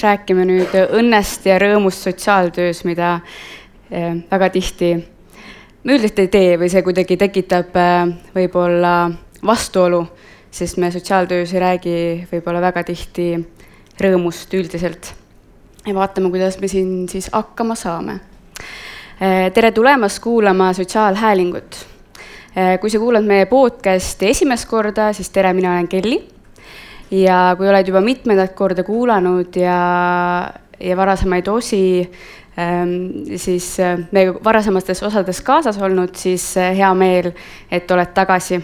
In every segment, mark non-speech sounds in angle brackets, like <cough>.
siis rääkima nüüd õnnest ja rõõmust sotsiaaltöös, mida väga tihti me üldiselt ei tee või see kuidagi tekitab võib-olla vastuolu, sest me sotsiaaltöös ei räägi võib-olla väga tihti rõõmust üldiselt. ja vaatame, kuidas me siin siis hakkama saame. tere tulemast kuulama Sotsiaalhäälingut. kui sa kuulad meie podcast'i esimest korda, siis tere, mina olen Kelly. Ja kui oled juba mitmendat korda kuulanud ja, ja varasemaid osi siis meiega varasemates osades kaasas olnud, siis hea meel, et oled tagasi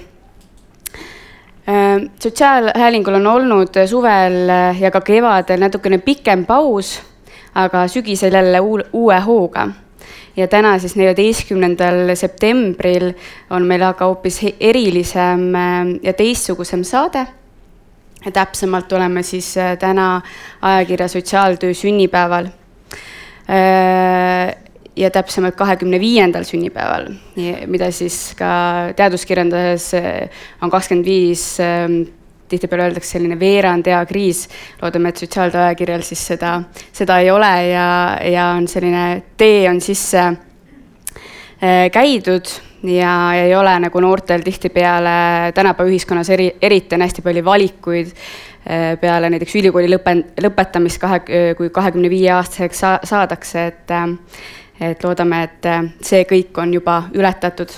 Ehm, sotsiaalhäälingul on olnud suvel ja ka kevadel natukene pikem paus, aga sügisel jälle uue hooga. ja täna siis neljateistkümnendal septembril on meil aga hoopis erilisem ehm, ja teistsugusem saade. Täpsemalt oleme siis eh, täna ajakirja Sotsiaaltöö sünnipäeval ehm, ja täpsemalt kahekümne viiendal sünnipäeval, mida siis ka teaduskirjanduses eh, on kakskümmend viis, ehm, tihtipeale öeldakse selline veerand eakriis. loodame, et sotsiaaltöö ajakirjal siis seda, seda ei ole ja, ja on selline tee on sisse käidud ja ei ole nagu noortel tihtipeale tänapäeva ühiskonnas eri, eriti on hästi palju valikuid eh, peale näiteks ülikooli lõpe, lõpetamist kahe, kui kahekümne viie aastaseks sa, saadakse, et et loodame, et see kõik on juba ületatud.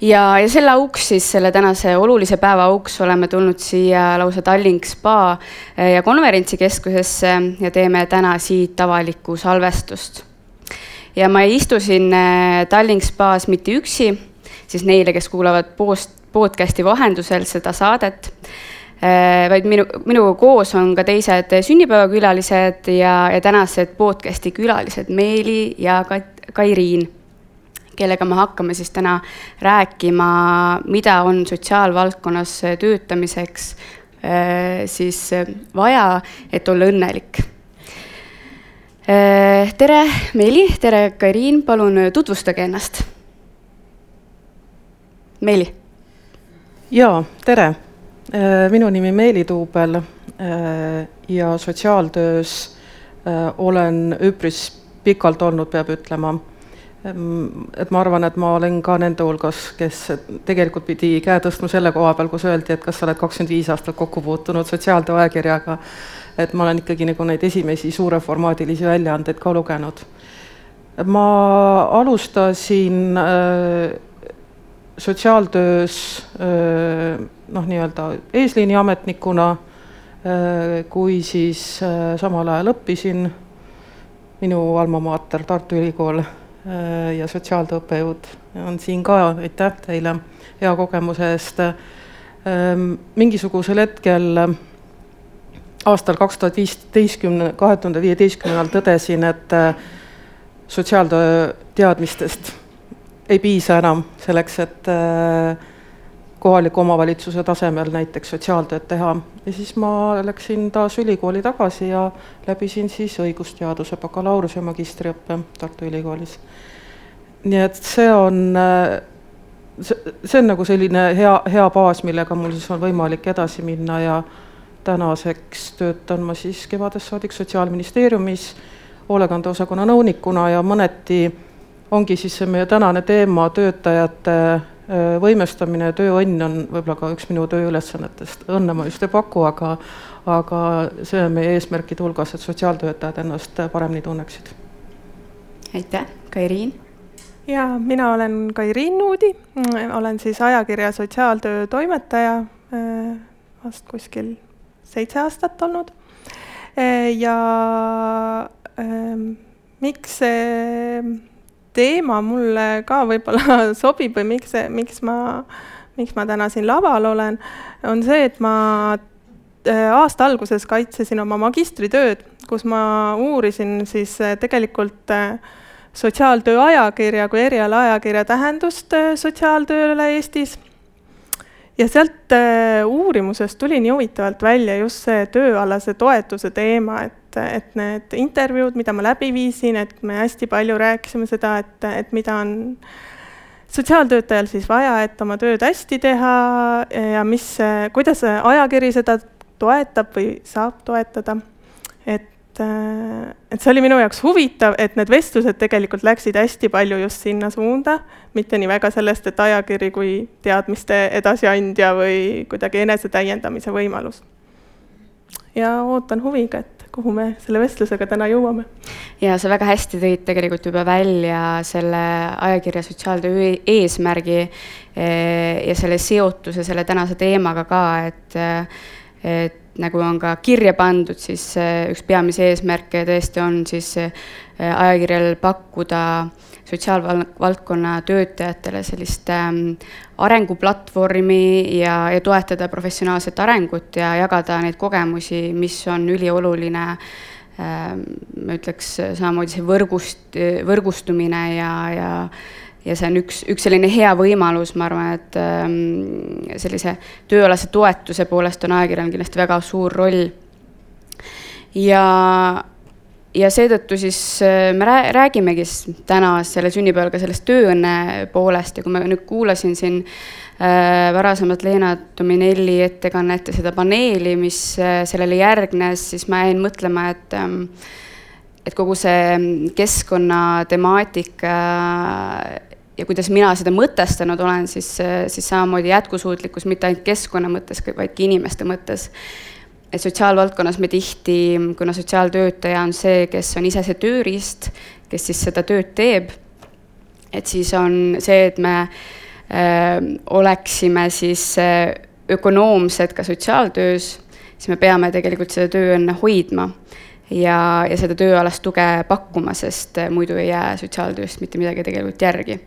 ja, ja selle auks siis, selle tänase olulise päeva auks oleme tulnud siia lausa Tallink spa ja konverentsikeskusesse ja teeme täna siit avalikku salvestust. Ja ma ei istu siin äh, Tallink spaas mitte üksi, siis neile, kes kuulavad post, podcast'i vahendusel seda saadet Äh, vaid minu, minuga koos on ka teised sünnipäevakülalised ja, ja tänased podcast'i külalised Meeli ja Kat-, Kairiin, kellega me hakkame siis täna rääkima, mida on sotsiaalvaldkonnas töötamiseks äh, siis vaja, et olla õnnelik. Äh, tere, Meeli, tere, Kairiin, palun tutvustage ennast. Meeli. jaa, tere Äh, minu nimi Meeli Tuubel äh, ja sotsiaaltöös äh, olen üpris pikalt olnud, peab ütlema. Et ma arvan, et ma olen ka nende hulgas, kes tegelikult pidi käe tõstma selle koha peal, kus öeldi, et kas sa oled kakskümmend viis aastat kokku puutunud sotsiaaltöö ajakirjaga. Et ma olen ikkagi nagu neid esimesi suureformaadilisi väljaandeid ka lugenud. ma alustasin sotsiaaltöös noh, nii-öelda eesliini ametnikuna, kui siis samal ajal õppisin minu alma mater, Tartu Ülikool ja sotsiaaltöö õppejõud on siin ka, aitäh teile hea kogemuse eest. mingisugusel hetkel aastal kaks tuhat viisteistkümne, kahe tuhande viieteistkümnendal tõdesin, et sotsiaaltöö teadmistest ei piisa enam selleks, et äh, kohaliku omavalitsuse tasemel näiteks sotsiaaltööd teha. ja siis ma läksin taas ülikooli tagasi ja läbisin siis õigusteaduse bakalaureuse ja magistriõppe Tartu Ülikoolis. nii et see on, äh, see, on nagu selline hea, hea baas, millega mul siis on võimalik edasi minna ja tänaseks töötan ma siis kevadest saadik Sotsiaalministeeriumis hoolekandeosakonna nõunikuna ja mõneti ongi siis see meie tänane teema, töötajate äh, võimestamine ja tööõnn on võib-olla ka üks minu tööülesannetest. õnne ma just ei paku, aga, aga see on meie eesmärkide hulgas, et sotsiaaltöötajad ennast paremini tunneksid. aitäh, Kairiin. ja mina olen Kairiin Nuudi, olen siis ajakirja Sotsiaaltöö toimetaja äh, vast kuskil seitse aastat olnud. Äh, ja ähm, miks see teema mulle ka võib-olla <laughs> sobib või miks, miks ma, miks ma täna siin laval olen, on see, et ma äh, aasta alguses kaitsesin oma magistritööd, kus ma uurisin siis äh, tegelikult sotsiaaltöö ajakirja kui erialaajakirja tähendust sotsiaaltööle Eestis. Ja sealt uurimusest tuli nii huvitavalt välja just see tööalase toetuse teema, et et, need intervjuud, mida ma läbi viisin, et me hästi palju rääkisime seda, et, et mida on sotsiaaltöötajal siis vaja, et oma tööd hästi teha ja mis, kuidas ajakiri seda toetab või saab toetada. et Äh, et see oli minu jaoks huvitav, et need vestlused tegelikult läksid hästi palju just sinna suunda, mitte nii väga sellest, et ajakiri kui teadmiste edasiandja või kuidagi enesetäiendamise võimalus. ja ootan huviga, et kuhu me selle vestlusega täna jõuame. ja sa väga hästi tõid tegelikult juba välja selle ajakirja sotsiaaltöö e-, eesmärgi eh, ja selle seotuse selle tänase teemaga ka, et, et nagu on ka kirja pandud, siis üks peamisi eesmärke tõesti on siis äh, ajakirjal pakkuda sotsiaalvaldkonna töötajatele sellist ähm, arenguplatvormi ja, ja toetada professionaalset arengut ja jagada neid kogemusi, mis on ülioluline ähm,. ma ütleks samamoodi see võrgust, võrgustumine ja, ja ja see on üks, üks selline hea võimalus, ma arvan, et ähm, sellise tööalase toetuse poolest on ajakirjal kindlasti väga suur roll. ja, ja seetõttu siis äh, me räägimegi täna selle sünnipäeval ka sellest tööõnne poolest ja kui ma nüüd kuulasin siin äh, varasemalt Leena Dominelli ettekannet ja seda paneeli, mis äh, sellele järgnes, siis ma jäin mõtlema, et ähm, et kogu see keskkonnatemaatika ja kuidas mina seda mõtestanud olen, siis, siis samamoodi jätkusuutlikkus mitte ainult keskkonna mõttes, vaid ka inimeste mõttes. et sotsiaalvaldkonnas me tihti, kuna sotsiaaltöötaja on see, kes on ise see tööriist, kes siis seda tööd teeb, et siis on see, et me äh, oleksime siis äh, ökonoomsed ka sotsiaaltöös, siis me peame tegelikult seda tööõnne hoidma ja, ja seda tööalast tuge pakkuma, sest äh, muidu ei jää sotsiaaltööst mitte midagi tegelikult järgi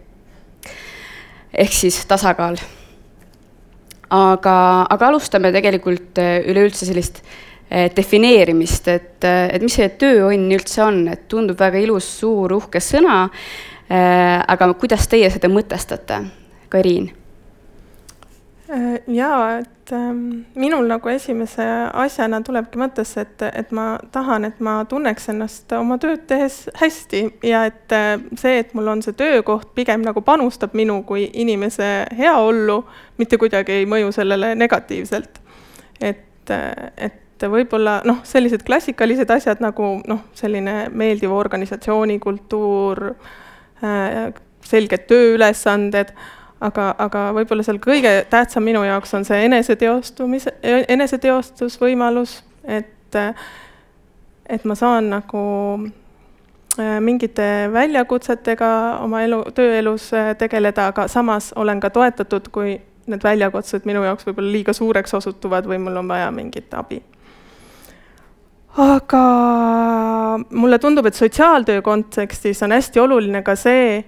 ehk siis tasakaal. aga, aga alustame tegelikult äh, üleüldse sellist äh, defineerimist, et, äh, et mis see tööõnn üldse on, et tundub väga ilus, suur, uhke sõna. aga kuidas teie seda mõtestate, Karin? Jaa, et ähm, minul nagu esimese asjana tulebki mõttesse, et, et ma tahan, et ma tunneks ennast oma tööd tehes hästi ja et äh, see, et mul on see töökoht, pigem nagu panustab minu kui inimese heaollu, mitte kuidagi ei mõju sellele negatiivselt. et, äh, et võib-olla noh, sellised klassikalised asjad nagu noh, selline meeldiv organisatsioonikultuur äh,, selged tööülesanded aga, aga võib-olla seal kõige tähtsam minu jaoks on see eneseteostumise, eneseteostusvõimalus, et, et ma saan nagu äh, mingite väljakutsetega oma elu, tööelus äh, tegeleda, aga samas olen ka toetatud, kui need väljakutsed minu jaoks võib-olla liiga suureks osutuvad või mul on vaja mingit abi. aga mulle tundub, et sotsiaaltöö kontekstis on hästi oluline ka see,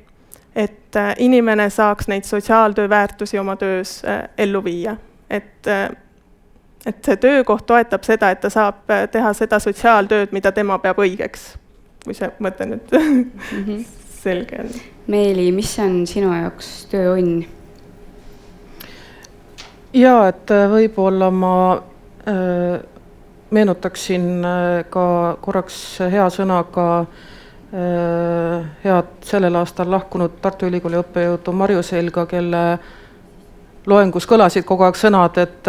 et äh, inimene saaks neid sotsiaaltöö väärtusi oma töös äh, ellu viia, et äh, et see töökoht toetab seda, et ta saab teha seda sotsiaaltööd, mida tema peab õigeks. kui see mõte nüüd mm -hmm. <laughs> selge on. Meeli, mis on sinu jaoks tööõnn? ja et võib-olla ma äh, meenutaksin ka korraks hea sõnaga Äh, head sellel aastal lahkunud Tartu Ülikooli õppejõudu Marju Selga, kelle loengus kõlasid kogu aeg sõnad, et,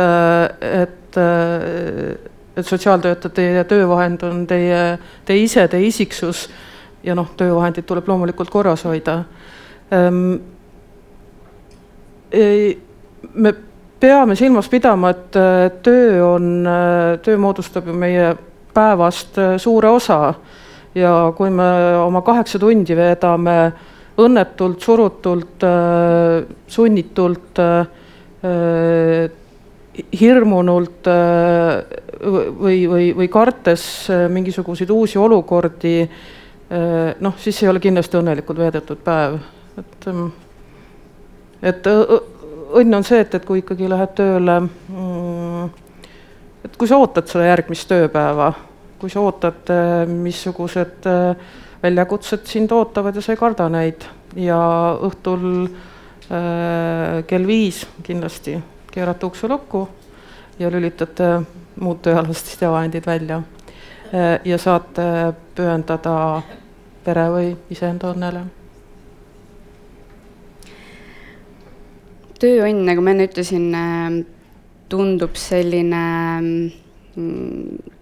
et, et sotsiaaltöötaja, teie töövahend on teie, teie ise, teie isiksus ja noh, töövahendit tuleb loomulikult korras hoida. Ehm, me peame silmas pidama, et töö on, töö moodustab ju meie päevast suure osa ja kui me oma kaheksa tundi veedame õnnetult, surutult, äh, sunnitult, äh, hirmunult äh, või, või, või kartes mingisuguseid uusi olukordi, noh, siis ei ole kindlasti õnnelikult veedetud päev, et, ähm, et õnn on see, et, et kui ikkagi lähed tööle, mm, et kui sa ootad seda järgmist tööpäeva kui sa ootad, äh, missugused äh, väljakutsed sind ootavad ja sa ei karda neid ja õhtul äh, kell viis kindlasti keerate ukse lukku ja lülitate muud tööalased sidevahendid välja ja saate pühendada pere või iseenda õnnele. tööõnn, nagu ma enne ütlesin, tundub selline mm,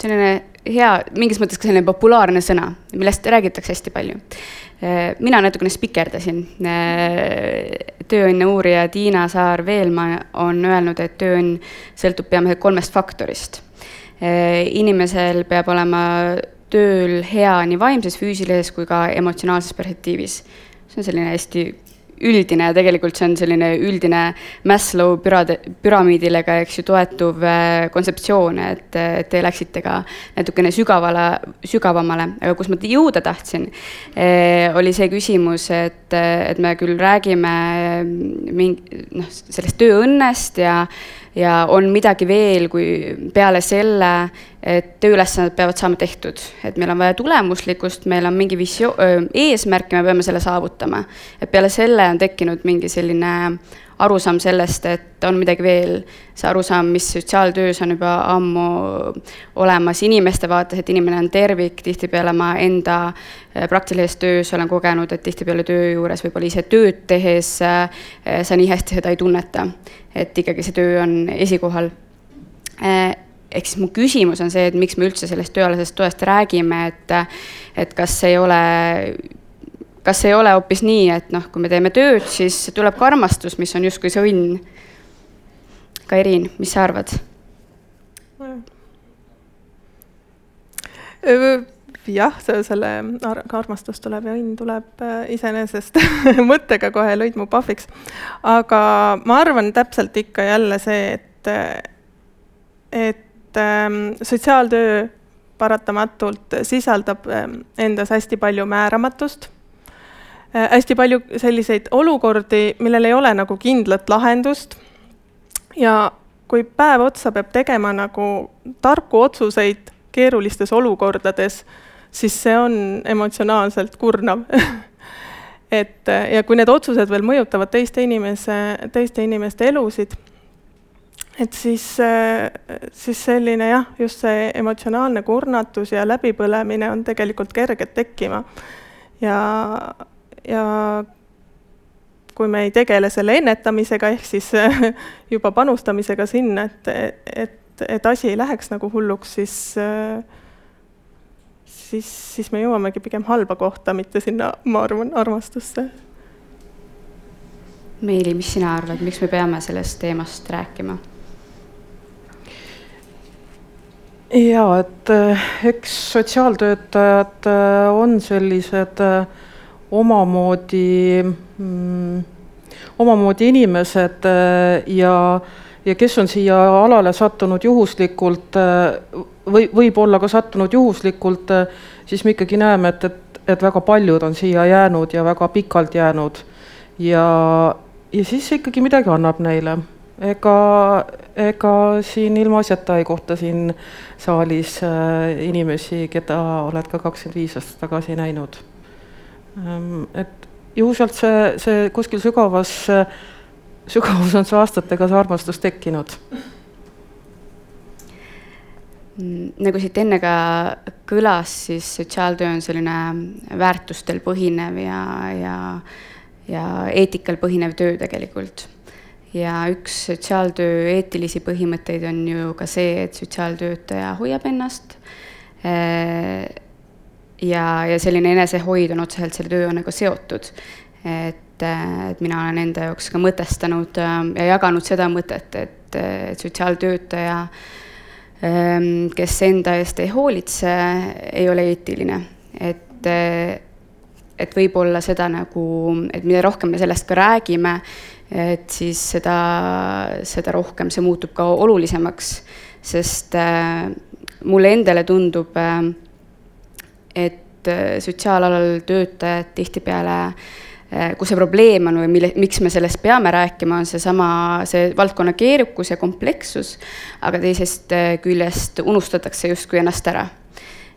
selline hea, mingis mõttes ka selline populaarne sõna, millest räägitakse hästi palju. mina natukene spikerdasin. tööõnne uurija Tiina Saar-Veelmaa on öelnud, et tööõnn sõltub peamiselt kolmest faktorist. inimesel peab olema tööl hea nii vaimses, füüsilises kui ka emotsionaalses perspektiivis. see on selline hästi üldine ja tegelikult see on selline üldine Maslow pürade, püramiidile ka, eks ju, toetuv äh, kontseptsioon, et, te läksite ka natukene sügavale, sügavamale, aga kus ma jõuda tahtsin, äh, oli see küsimus, et, et me küll räägime mingi, noh, sellest tööõnnest ja ja on midagi veel, kui peale selle, et tööülesanded peavad saama tehtud, et meil on vaja tulemuslikkust, meil on mingi visio-, eesmärk ja me peame selle saavutama. et peale selle on tekkinud mingi selline arusaam sellest, et on midagi veel, see arusaam, mis sotsiaaltöös on juba ammu olemas inimeste vaates, et inimene on tervik, tihtipeale ma enda praktilises töös olen kogenud, et tihtipeale töö juures võib-olla ise tööd tehes sa nii hästi seda ei tunneta et ikkagi see töö on esikohal. Eh, ehk siis mu küsimus on see, et miks me üldse sellest tööalasest toest räägime, et, et kas ei ole, kas ei ole hoopis nii, et noh, kui me teeme tööd, siis tuleb ka armastus, mis on justkui see õnn. Kairin, mis sa arvad? Jah, selle armastus tuleb ja õnn tuleb äh, iseenesest <laughs> mõttega kohe lõid mu pahviks. aga ma arvan täpselt ikka jälle see, et, et ähm, sotsiaaltöö paratamatult sisaldab ähm, endas hästi palju määramatust äh,, hästi palju selliseid olukordi, millel ei ole nagu kindlat lahendust ja kui päev otsa peab tegema nagu tarku otsuseid keerulistes olukordades, siis see on emotsionaalselt kurnav <laughs> et ja kui need otsused veel mõjutavad teiste inimese, teiste inimeste elusid, et siis, siis selline jah, just see emotsionaalne kurnatus ja läbipõlemine on tegelikult kerged tekkima. ja, ja kui me ei tegele selle ennetamisega, ehk siis <laughs> juba panustamisega sinna, et, et, et asi ei läheks nagu hulluks, siis äh, siis, siis me jõuamegi pigem halba kohta, mitte sinna, ma arvan, armastusse. Meeli, mis sina arvad, miks me peame sellest teemast rääkima? ja et eh, eks sotsiaaltöötajad eh, on sellised eh, omamoodi mm,, omamoodi inimesed ja ja kes on siia alale sattunud juhuslikult või võib-olla ka sattunud juhuslikult, siis me ikkagi näeme, et, et, et väga paljud on siia jäänud ja väga pikalt jäänud. ja, ja siis ikkagi midagi annab neile. ega, ega siin ilmaasjata ei kohta siin saalis äh, inimesi, keda oled ka kakskümmend viis aastat tagasi näinud. Ähm, et ju sealt see, see kuskil sügavas, sügavus on see aastatega see armastus tekkinud nagu siit enne ka kõlas, siis sotsiaaltöö on selline väärtustel põhinev ja, ja, ja eetikal põhinev töö tegelikult. ja üks sotsiaaltöö eetilisi põhimõtteid on ju ka see, et sotsiaaltöötaja hoiab ennast. Eh, ja, ja selline enesehoid on otseselt selle tööannaga seotud. et, et mina olen enda jaoks ka mõtestanud äh, ja jaganud seda mõtet, et, et sotsiaaltöötaja äh, kes enda eest ei hoolitse, ei ole eetiline. et, eh, et võib-olla seda nagu, et mida rohkem me sellest ka räägime, et siis seda, seda rohkem see muutub ka olulisemaks, sest äh, mulle endale tundub äh,, et sotsiaalalal töötajad tihtipeale äh, Eh, kus see probleem on või mille, miks me sellest peame rääkima, on seesama, see valdkonna keerukus ja komplekssus, aga teisest eh, küljest unustatakse justkui ennast ära.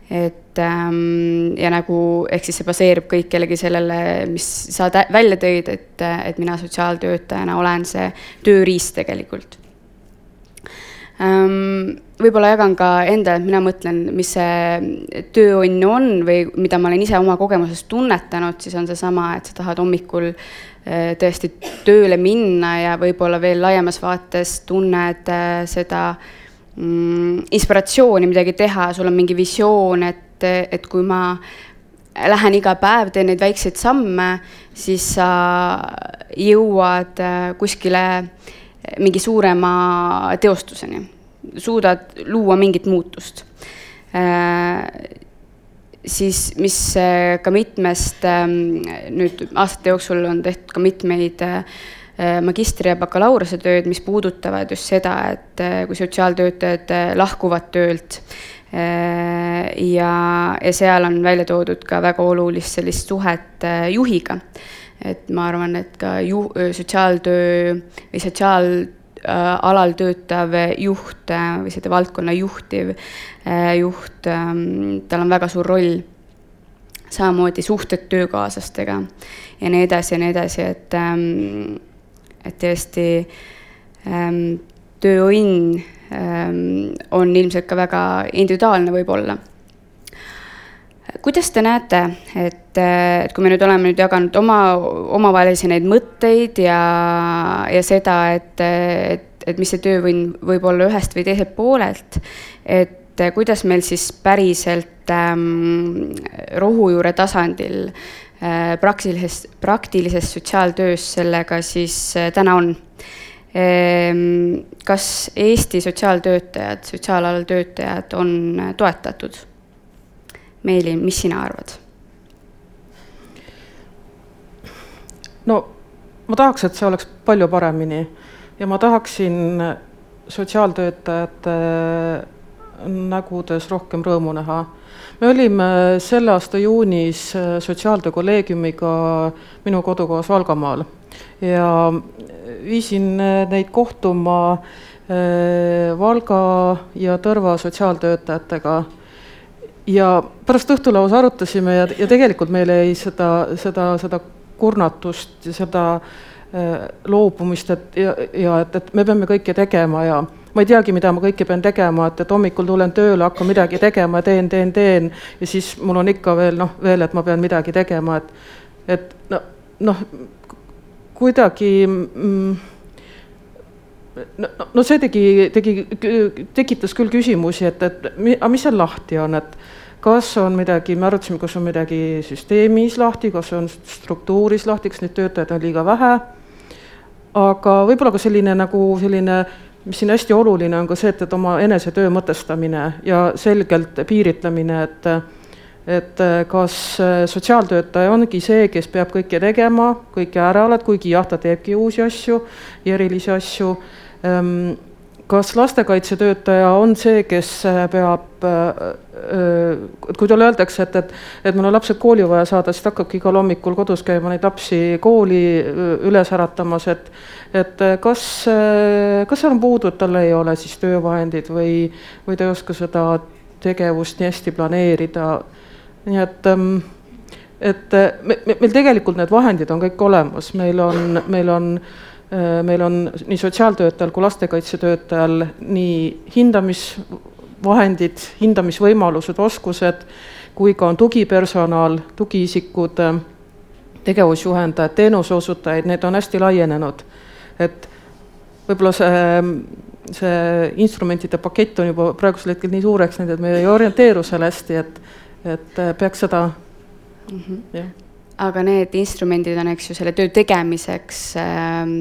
et ähm, ja nagu, ehk siis see baseerub kõik jällegi sellele, mis sa välja tõid, et, et mina sotsiaaltöötajana olen see tööriist tegelikult võib-olla jagan ka enda, et mina mõtlen, mis see tööõnn on või mida ma olen ise oma kogemusest tunnetanud, siis on seesama, et sa tahad hommikul äh, tõesti tööle minna ja võib-olla veel laiemas vaates tunned äh, seda mm, inspiratsiooni midagi teha, sul on mingi visioon, et, et kui ma lähen iga päev, teen neid väikseid samme, siis sa jõuad äh, kuskile mingi suurema teostuseni, suudad luua mingit muutust äh, siis, mis äh, ka mitmest ähm, nüüd aastate jooksul on tehtud ka mitmeid magistri- ja bakalaureusetööd, mis puudutavad just seda, et kui sotsiaaltöötajad lahkuvad töölt Äh, ja, ja seal on välja toodud ka väga olulist sellist suhet äh, juhiga. Et ma arvan, et ka ju-, sotsiaaltöö või sotsiaalalal töötav juht või seda valdkonna juhtiv juht, ähm, tal on väga suur roll. samamoodi suhted töökaaslastega ja nii edasi ja nii edasi, et, ähm, et tõesti ähm, tööõnn on ilmselt ka väga individuaalne võib-olla. Kuidas te näete, et, et kui me nüüd oleme nüüd jaganud oma, omavahelisi neid mõtteid ja, ja seda, et, et, et mis see töövõnn võib olla ühest või teiselt poolelt, et kuidas meil siis päriselt ähm, rohujuure tasandil äh, praktilises, praktilises sotsiaaltöös sellega siis äh, täna on Ehm, kas Eesti sotsiaaltöötajad, sotsiaalalal töötajad on toetatud? Meelin, mis sina arvad? no ma tahaks, et see oleks palju paremini ja ma tahaksin sotsiaaltöötajate nägudes rohkem rõõmu näha. me olime selle aasta juunis sotsiaaltöö kolleegiumiga minu kodukohas Valgamaal ja viisin neid kohtuma äh, Valga ja Tõrva sotsiaaltöötajatega. Ja pärast õhtulauas arutasime ja, ja tegelikult meil jäi seda, seda, seda kurnatust ja seda äh, loobumist, et ja, ja et, et me peame kõike tegema ja ma ei teagi, mida ma kõike pean tegema, et, et hommikul tulen tööle, hakkan midagi tegema, teen, teen, teen ja siis mul on ikka veel noh, veel, et ma pean midagi tegema, et, et no, noh, kuidagi mm, no, no see tegi, tegi, tekitas küll küsimusi, et, et aga mis seal lahti on, et kas on midagi, me arutasime, kas on midagi süsteemis lahti, kas on struktuuris lahti, kas neid töötajaid on liiga vähe. aga võib-olla ka selline nagu selline, mis siin hästi oluline on ka see, et, et oma enesetöö mõtestamine ja selgelt piiritlemine, et et kas sotsiaaltöötaja ongi see, kes peab kõike tegema, kõike ära oled, kuigi jah, ta teebki uusi asju ja erilisi asju. Ähm, kas lastekaitsetöötaja on see, kes äh, peab, kui talle öeldakse, et, et, et mul on lapsed kooli vaja saada, siis ta hakkabki igal hommikul kodus käima neid lapsi kooli üles äratamas, et et kas, kas seal on puudu, et tal ei ole siis töövahendid või, või ta ei oska seda tegevust nii hästi planeerida? Nii et, ähm, et äh, me, meil tegelikult need vahendid on kõik olemas, meil on, meil on, äh, meil on nii sotsiaaltöötajal kui lastekaitsetöötajal nii hindamisvahendid, hindamisvõimalused, oskused, kui ka on tugipersonal, tugiisikud, äh, tegevusjuhendajad, teenuseosutajaid, need on hästi laienenud. et võib-olla see, see instrumentide pakett on juba praegusel hetkel nii suureks läinud, et me ei orienteeru seal hästi, et et äh, peaks seda mm, -hmm. jah. Aga need instrumendid on, eks ju, selle töö tegemiseks, ähm,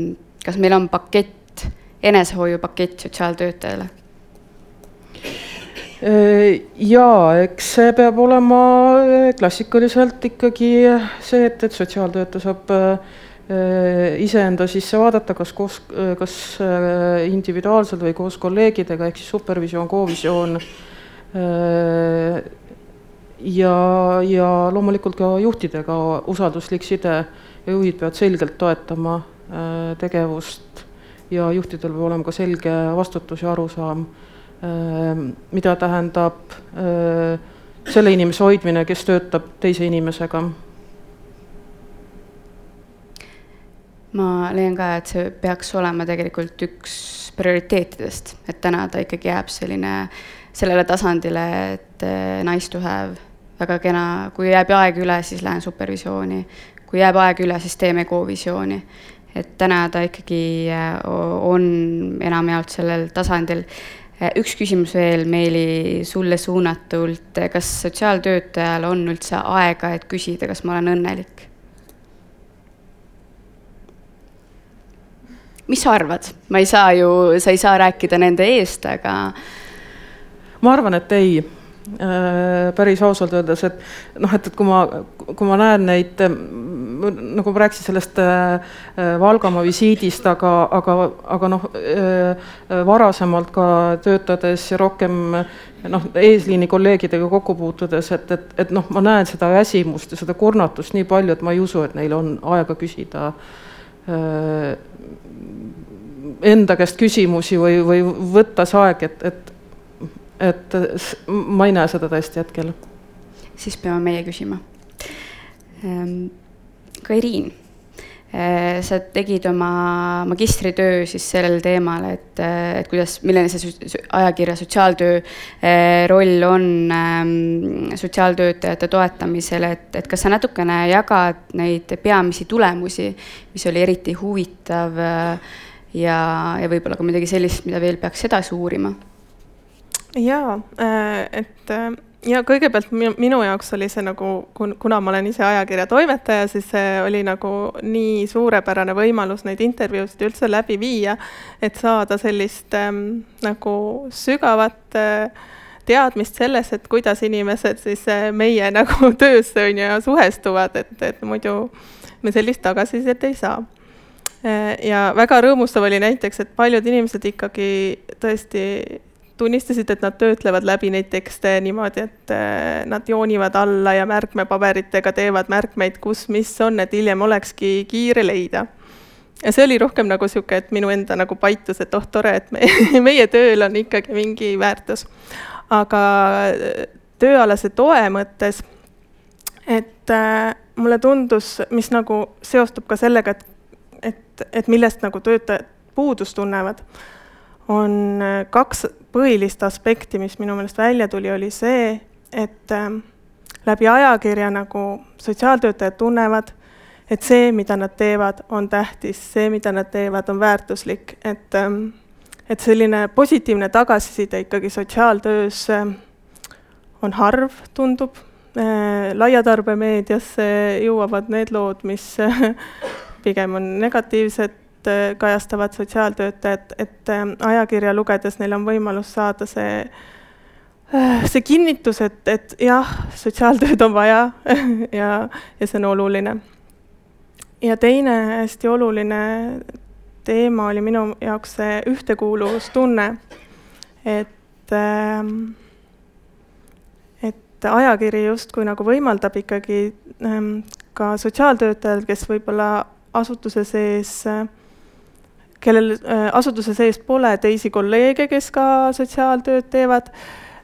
kas meil on pakett, enesehoiupakett sotsiaaltöötajale? Äh, jaa, eks see peab olema äh, klassikaliselt ikkagi see, et, et sotsiaaltöötaja saab iseenda sisse vaadata, kas koos, kas individuaalselt või koos kolleegidega, ehk siis supervisioon, kovisioon ja, ja loomulikult ka juhtidega usalduslik side ja juhid peavad selgelt toetama äh, tegevust ja juhtidel peab olema ka selge vastutus ja arusaam äh,, mida tähendab äh, selle inimese hoidmine, kes töötab teise inimesega. ma leian ka, et see peaks olema tegelikult üks prioriteetidest, et täna ta ikkagi jääb selline sellele tasandile, et nice to have väga kena, kui jääb aeg üle, siis lähen supervisiooni. kui jääb aeg üle, siis teeme kovisiooni. et täna ta ikkagi äh, on enamjaolt sellel tasandil. üks küsimus veel, Meeli, sulle suunatult, kas sotsiaaltöötajal on üldse aega, et küsida, kas ma olen õnnelik? mis sa arvad, ma ei saa ju, sa ei saa rääkida nende eest, aga. ma arvan, et ei Äh, päris ausalt öeldes, et noh, et, et kui ma, kui ma näen neid, nagu ma rääkisin sellest äh, Valgamaa visiidist, aga, aga, aga noh, äh, varasemalt ka töötades ja rohkem noh, eesliini kolleegidega kokku puutudes, et, et, et noh, ma näen seda väsimust ja seda kurnatust nii palju, et ma ei usu, et neil on aega küsida enda käest küsimusi või, või võtta see aeg, et, et et ma ei näe seda tõesti hetkel. siis peame meie küsima. Ehm, Kairiin, eh, sa tegid oma magistritöö siis sellel teemal, et, eh, et kuidas, milline see ajakirja sotsiaaltöö eh, roll on ehm, sotsiaaltöötajate toetamisel, et, et kas sa natukene jagad neid peamisi tulemusi, mis oli eriti huvitav ja, ja võib-olla ka midagi sellist, mida veel peaks edasi uurima jaa, äh, et äh, ja kõigepealt minu jaoks oli see nagu, kuna ma olen ise ajakirja toimetaja, siis see oli nagu nii suurepärane võimalus neid intervjuusid üldse läbi viia, et saada sellist ähm, nagu sügavat äh, teadmist selles, et kuidas inimesed siis äh, meie <laughs> nagu töösse on ju suhestuvad, et, et muidu me sellist tagasisidet ei saa. Äh, ja väga rõõmustav oli näiteks, et paljud inimesed ikkagi tõesti tunnistasid, et nad töötlevad läbi neid tekste niimoodi, et äh, nad joonivad alla ja märkmepaberitega teevad märkmeid, kus mis on, et hiljem olekski kiire leida. ja see oli rohkem nagu niisugune, et minu enda nagu paitus, et oh, tore, et me, <laughs> meie tööl on ikkagi mingi väärtus. aga äh, tööalase toe mõttes, et äh, mulle tundus, mis nagu seostub ka sellega, et, et, et millest nagu töötajad puudust tunnevad on äh, kaks põhilist aspekti, mis minu meelest välja tuli, oli see, et ähm, läbi ajakirja nagu sotsiaaltöötajad tunnevad, et see, mida nad teevad, on tähtis, see, mida nad teevad, on väärtuslik, et, ähm, et selline positiivne tagasiside ikkagi sotsiaaltöös ähm, on harv, tundub. Äh, laiatarbemeediasse jõuavad need lood, mis <laughs> pigem on negatiivsed Äh, kajastavad sotsiaaltöötajad, et äh, ajakirja lugedes neil on võimalus saada see, äh, see kinnitus, et, et jah, sotsiaaltööd on vaja <laughs> ja, ja see on oluline. ja teine hästi oluline teema oli minu jaoks see ühtekuuluvustunne, et ähm, et ajakiri justkui nagu võimaldab ikkagi ähm, ka sotsiaaltöötajal, kes võib-olla asutuse sees äh, kellel äh, asutuse sees pole teisi kolleege, kes ka sotsiaaltööd teevad,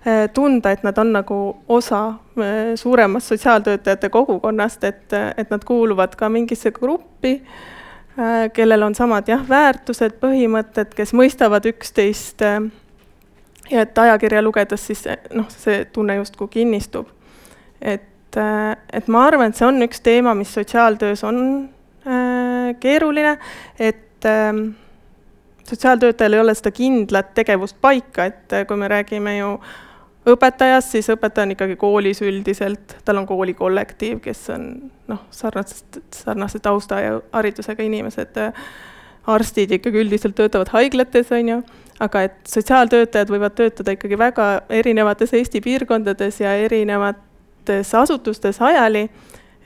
äh, tunda, et nad on nagu osa äh, suuremast sotsiaaltöötajate kogukonnast, et, et nad kuuluvad ka mingisse gruppi, kellel on samad jah, väärtused, põhimõtted, kes mõistavad üksteist ja et ajakirja lugedes siis noh, see tunne justkui kinnistub. et, et ma arvan, et see on üks teema, mis sotsiaaltöös on keeruline, et äh, sotsiaaltöötajal ei ole seda kindlat tegevust paika, et eh, kui me räägime ju õpetajast, siis õpetaja on ikkagi koolis üldiselt, tal on koolikollektiiv, kes on noh, sarnasest, sarnase tausta ja haridusega inimesed, arstid ikkagi üldiselt töötavad haiglates, on ju, aga et sotsiaaltöötajad võivad töötada ikkagi väga erinevates Eesti piirkondades ja erinevates asutustes ajali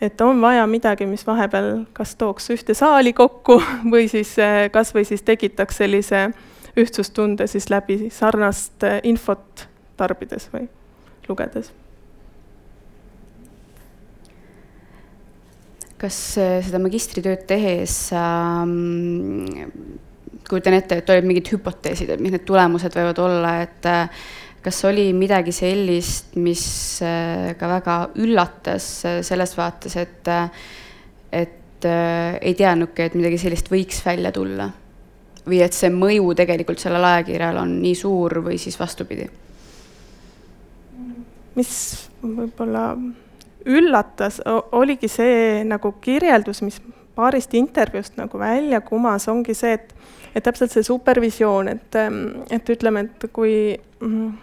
et on vaja midagi, mis vahepeal kas tooks ühte saali kokku <laughs> või siis eh, kas või siis tekitaks sellise ühtsustunde siis läbi sarnast eh, infot tarbides või lugedes. kas eh, seda magistritööd tehes ähm, kujutan ette, et olid mingid hüpoteesid, et mis need tulemused võivad olla, et kas oli midagi sellist, mis äh, ka väga üllatas äh, selles vaates, et, äh, et ei teadnudki, et midagi sellist võiks välja tulla? või et see mõju tegelikult sellel ajakirjal on nii suur või siis vastupidi? mis võib-olla üllatas, oligi see nagu kirjeldus, mis paarist intervjuust nagu välja kumas, ongi see, et, et täpselt see supervisioon, et, et ütleme, et kui mm,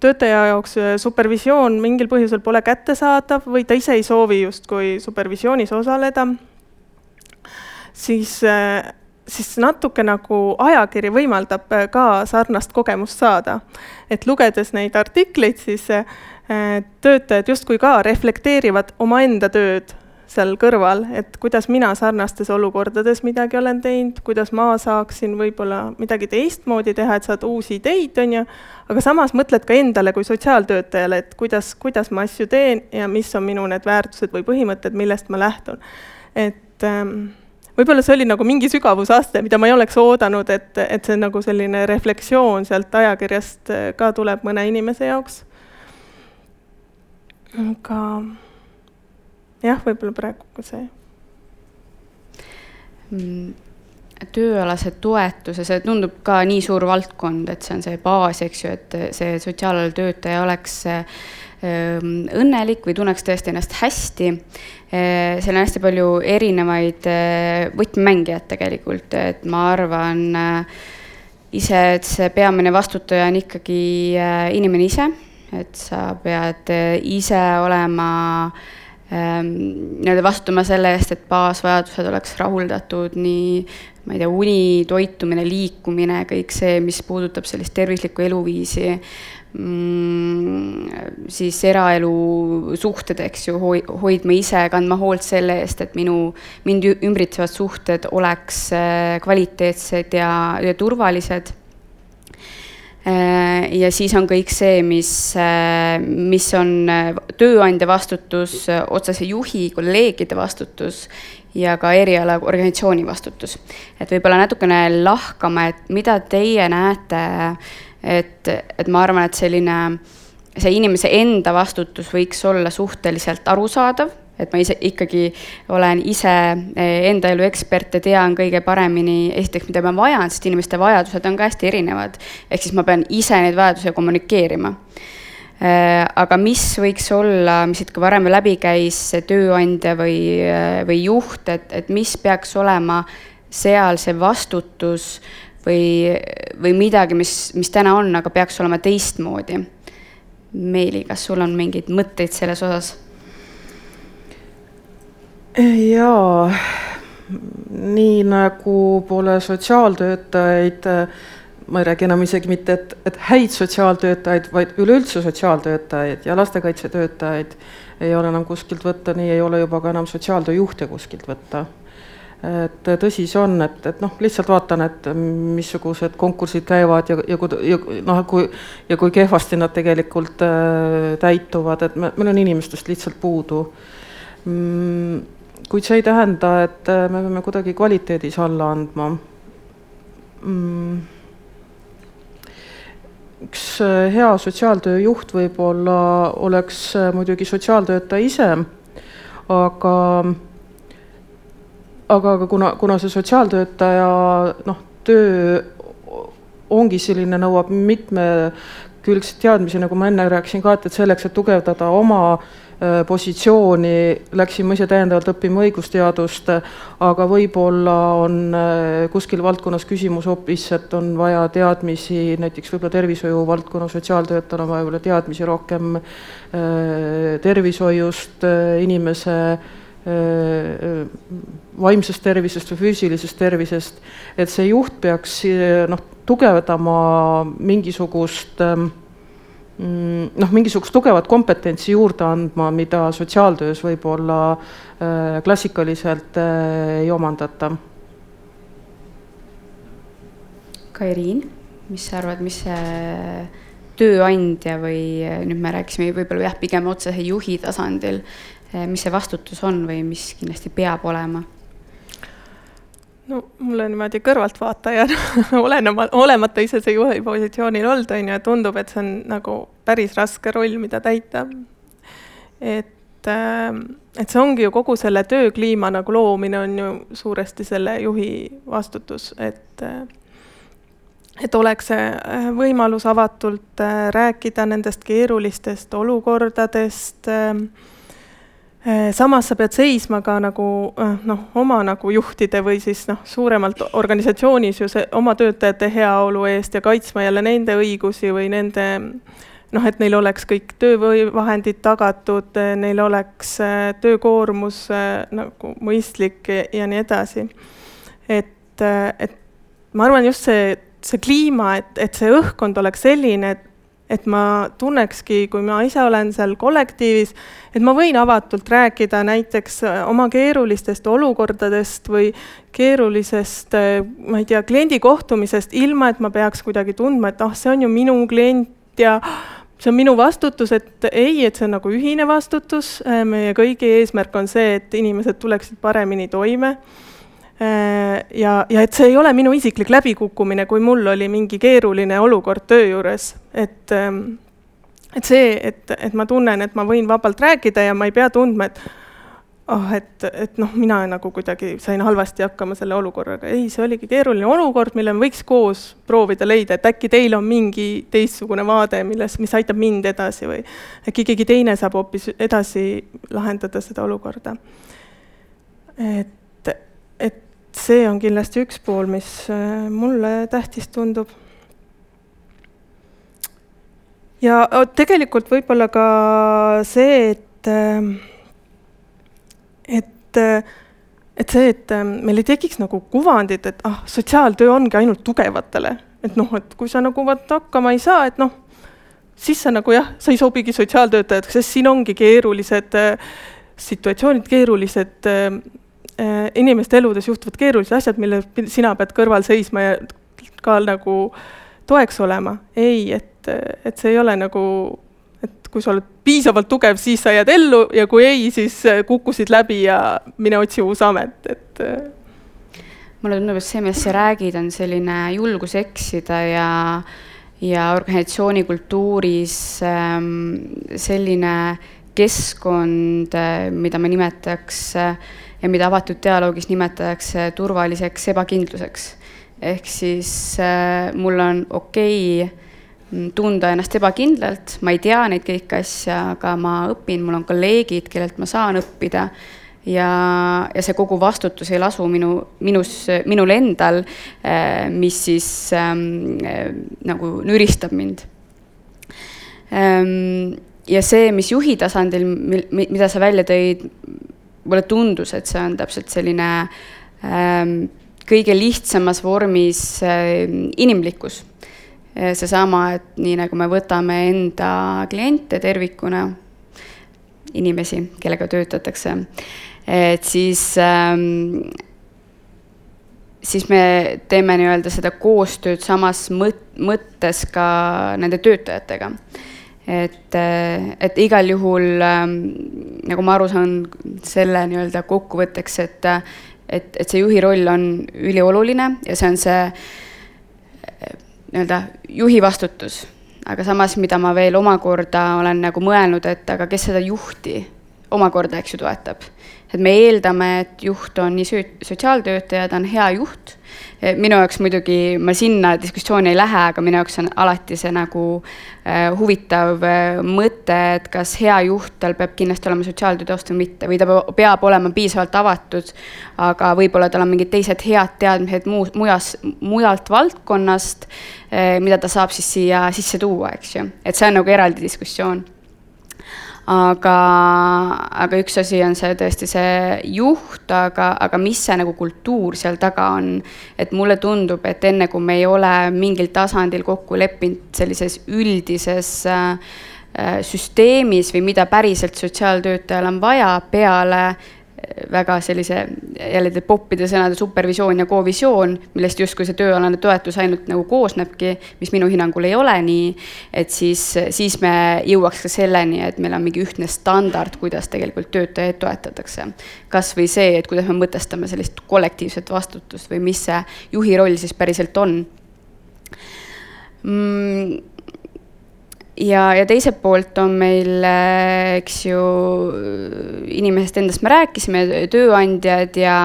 töötaja jaoks supervisioon mingil põhjusel pole kättesaadav või ta ise ei soovi justkui supervisioonis osaleda, siis, siis natuke nagu ajakiri võimaldab ka sarnast kogemust saada. et lugedes neid artikleid, siis töötajad justkui ka reflekteerivad omaenda tööd seal kõrval, et kuidas mina sarnastes olukordades midagi olen teinud, kuidas ma saaksin võib-olla midagi teistmoodi teha, et saad uusi ideid, on ju, aga samas mõtled ka endale kui sotsiaaltöötajale, et kuidas, kuidas ma asju teen ja mis on minu need väärtused või põhimõtted, millest ma lähtun. et ähm, võib-olla see oli nagu mingi sügavusaste, mida ma ei oleks oodanud, et, et see nagu selline refleksioon sealt ajakirjast ka tuleb mõne inimese jaoks. aga jah, võib-olla praegu ka see mm tööalase toetuse, see tundub ka nii suur valdkond, et see on see baas, eks ju, et see sotsiaaltöötaja oleks ähm, õnnelik või tunneks tõesti ennast hästi. Äh, seal on hästi palju erinevaid äh, võtmemängijad tegelikult, et ma arvan äh, ise, et see peamine vastutaja on ikkagi inimene ise, et sa pead ise olema äh, nii-öelda vastutama selle eest, et baasvajadused oleks rahuldatud, nii ma ei tea, uni, toitumine, liikumine, kõik see, mis puudutab sellist tervislikku eluviisi mm,, siis eraelu suhted, eks ju, hoidma ise, kandma hoolt selle eest, et minu, mind ümbritsevad suhted oleks eh, kvaliteetsed ja, ja turvalised ja siis on kõik see, mis, äh, mis on äh, tööandja vastutus, otsese juhi, kolleegide vastutus ja ka eriala organisatsiooni vastutus. et võib-olla natukene lahkama, et mida teie näete, et, et ma arvan, et selline, see inimese enda vastutus võiks olla suhteliselt arusaadav et ma ise ikkagi olen ise eh, enda elu ekspert ja tean kõige paremini esiteks, mida ma vajan, sest inimeste vajadused on ka hästi erinevad. ehk siis ma pean ise neid vajadusi kommunikeerima eh, aga mis võiks olla, mis siit ka varem läbi käis, tööandja või, eh, või juht, et, et mis peaks olema seal see vastutus või, või midagi, mis, mis täna on, aga peaks olema teistmoodi. Meeli, kas sul on mingeid mõtteid selles osas? Jaa, nii nagu pole sotsiaaltöötajaid, ma ei räägi enam isegi mitte, et, et häid sotsiaaltöötajaid, vaid üleüldse sotsiaaltöötajaid ja lastekaitsetöötajaid ei ole enam kuskilt võtta, nii ei ole juba ka enam sotsiaaltööjuhte kuskilt võtta. et tõsi see on, et, et noh, lihtsalt vaatan, et missugused konkursid käivad ja, ja kui, ja noh, kui ja kui kehvasti nad tegelikult äh, täituvad, et me, meil on inimestest lihtsalt puudu mm kuid see ei tähenda, et äh, me peame kuidagi kvaliteedis alla andma. Mm.. üks äh, hea sotsiaaltöö juht võib-olla oleks äh, muidugi sotsiaaltöötaja ise, aga aga, aga kuna, kuna see sotsiaaltöötaja noh, töö ongi selline, nõuab mitmekülgseid teadmisi, nagu ma enne rääkisin ka, et, et selleks, et tugevdada oma Äh, positsiooni, läksin ma ise täiendavalt õppima õigusteadust, aga võib-olla on äh, kuskil valdkonnas küsimus hoopis, et on vaja teadmisi, näiteks võib-olla tervishoiu valdkonna sotsiaaltöötajal on vaja võib-olla teadmisi rohkem äh, tervishoiust, inimese vaimsest tervisest või füüsilisest tervisest, et see juht peaks noh, tugevdama mingisugust äh, Mm, noh, mingisugust tugevat kompetentsi juurde andma, mida sotsiaaltöös võib-olla äh, klassikaliselt äh, ei omandata. Kairiin, mis sa arvad, mis see tööandja või nüüd me rääkisime võib-olla jah, pigem otsese juhi tasandil, mis see vastutus on või mis kindlasti peab olema no mulle niimoodi kõrvaltvaatajana <laughs> olenema, olemata ise see juhi positsioonil olnud, on ju, tundub, et see on nagu päris raske roll, mida täita. et, ähm, et see ongi ju kogu selle töökliima nagu loomine on ju suuresti selle juhi vastutus, et äh, et oleks see äh, võimalus avatult äh, rääkida nendest keerulistest olukordadest, Äh, samas sa pead seisma ka nagu äh, noh, oma nagu juhtide või siis noh, suuremalt organisatsioonis ju see oma töötajate heaolu eest ja kaitsma jälle nende õigusi või nende noh, et neil oleks kõik töövahendid tagatud, neil oleks äh, töökoormus nagu mõistlik ja nii edasi. et, et ma arvan, just see, see kliima, et, et see õhkkond oleks selline, et et ma tunnekski, kui ma ise olen seal kollektiivis, et ma võin avatult rääkida näiteks äh, oma keerulistest olukordadest või keerulisest, äh, ma ei tea, kliendi kohtumisest, ilma et ma peaks kuidagi tundma, et ah, see on ju minu klient ja see on minu vastutus, et ei, et see on nagu ühine vastutus, äh, meie kõigi eesmärk on see, et inimesed tuleksid paremini toime ja, ja et see ei ole minu isiklik läbikukkumine, kui mul oli mingi keeruline olukord töö juures, et ähm, et see, et, et ma tunnen, et ma võin vabalt rääkida ja ma ei pea tundma, et oh, et, et noh, mina nagu kuidagi sain halvasti hakkama selle olukorraga. ei, see oligi keeruline olukord, mille me võiks koos proovida leida, et äkki teil on mingi teistsugune vaade, milles, mis aitab mind edasi või äkki keegi teine saab hoopis edasi lahendada seda olukorda. et see on kindlasti üks pool, mis äh, mulle tähtis tundub. ja tegelikult võib-olla ka see, et, äh, et, äh, et see, et meil ei tekiks nagu kuvandit, et ah, sotsiaaltöö ongi ainult tugevatele, et noh, et kui sa nagu vaat hakkama ei saa, et noh, siis sa nagu jah, sa ei sobigi sotsiaaltöötajaks, sest siin ongi keerulised situatsioonid, keerulised inimeste eludes juhtuvad keerulised asjad, mille sina pead kõrval seisma ja ka nagu toeks olema. ei, et, et see ei ole nagu, et kui sa oled piisavalt tugev, siis sa jääd ellu ja kui ei, siis kukkusid läbi ja mine otsi uus amet, et. Äh. mulle tundub, et see, millest sa räägid, on selline julgus eksida ja ja organisatsiooni kultuuris ähm, selline keskkond, äh, mida me nimetaks äh, ja mida avatud dialoogis nimetatakse turvaliseks ebakindluseks. ehk siis äh, mul on okei okay tunda ennast ebakindlalt, ma ei tea neid kõiki asju, aga ma õpin, mul on kolleegid, kellelt ma saan õppida ja, ja see kogu vastutus ei lasu minu, minus, minul endal, äh, mis siis ähm, äh, nagu nüristab mind ähm,. ja see, mis juhi tasandil, mida sa välja tõid, mulle tundus, et see on täpselt selline ähm, kõige lihtsamas vormis äh, inimlikkus. seesama, et nii nagu me võtame enda kliente tervikuna, inimesi, kellega töötatakse, et siis ähm, siis me teeme nii-öelda seda koostööd samas mõt-, mõttes ka nende töötajatega et, et igal juhul ähm, nagu ma aru saan selle nii-öelda kokkuvõtteks, et, et, et see juhi roll on ülioluline ja see on see nii-öelda juhi vastutus. aga samas, mida ma veel omakorda olen nagu mõelnud, et aga kes seda juhti omakorda, eks ju, toetab. et me eeldame, et juht on nii sotsiaaltöötaja, ta on hea juht. Minu jaoks muidugi, ma sinna diskussiooni ei lähe, aga minu jaoks on alati see nagu äh, huvitav äh, mõte, et kas hea juht, tal peab kindlasti olema sotsiaaltöö taust või mitte või ta peab olema piisavalt avatud, aga võib-olla tal on mingid teised head teadmised muu, mujas, mujalt valdkonnast, mida ta saab siis siia sisse tuua, eks ju, et see on nagu eraldi diskussioon aga, aga üks asi on see tõesti see juht, aga, aga mis see nagu kultuur seal taga on. et mulle tundub, et enne kui me ei ole mingil tasandil kokku leppinud sellises üldises äh, äh süsteemis või mida päriselt sotsiaaltöötajal on vaja peale väga sellise jälle poppide sõnade supervisioon ja kovisioon, millest justkui see tööalane toetus ainult nagu koosnebki, mis minu hinnangul ei ole nii, et siis, siis me jõuaks ka selleni, et meil on mingi ühtne standard, kuidas tegelikult töötajaid toetatakse. kas või see, et kuidas me mõtestame sellist kollektiivset vastutust või mis see juhi roll siis päriselt on mm ja, ja teiselt poolt on meil, äh, eks ju, inimesest endast me rääkisime, tööandjad ja,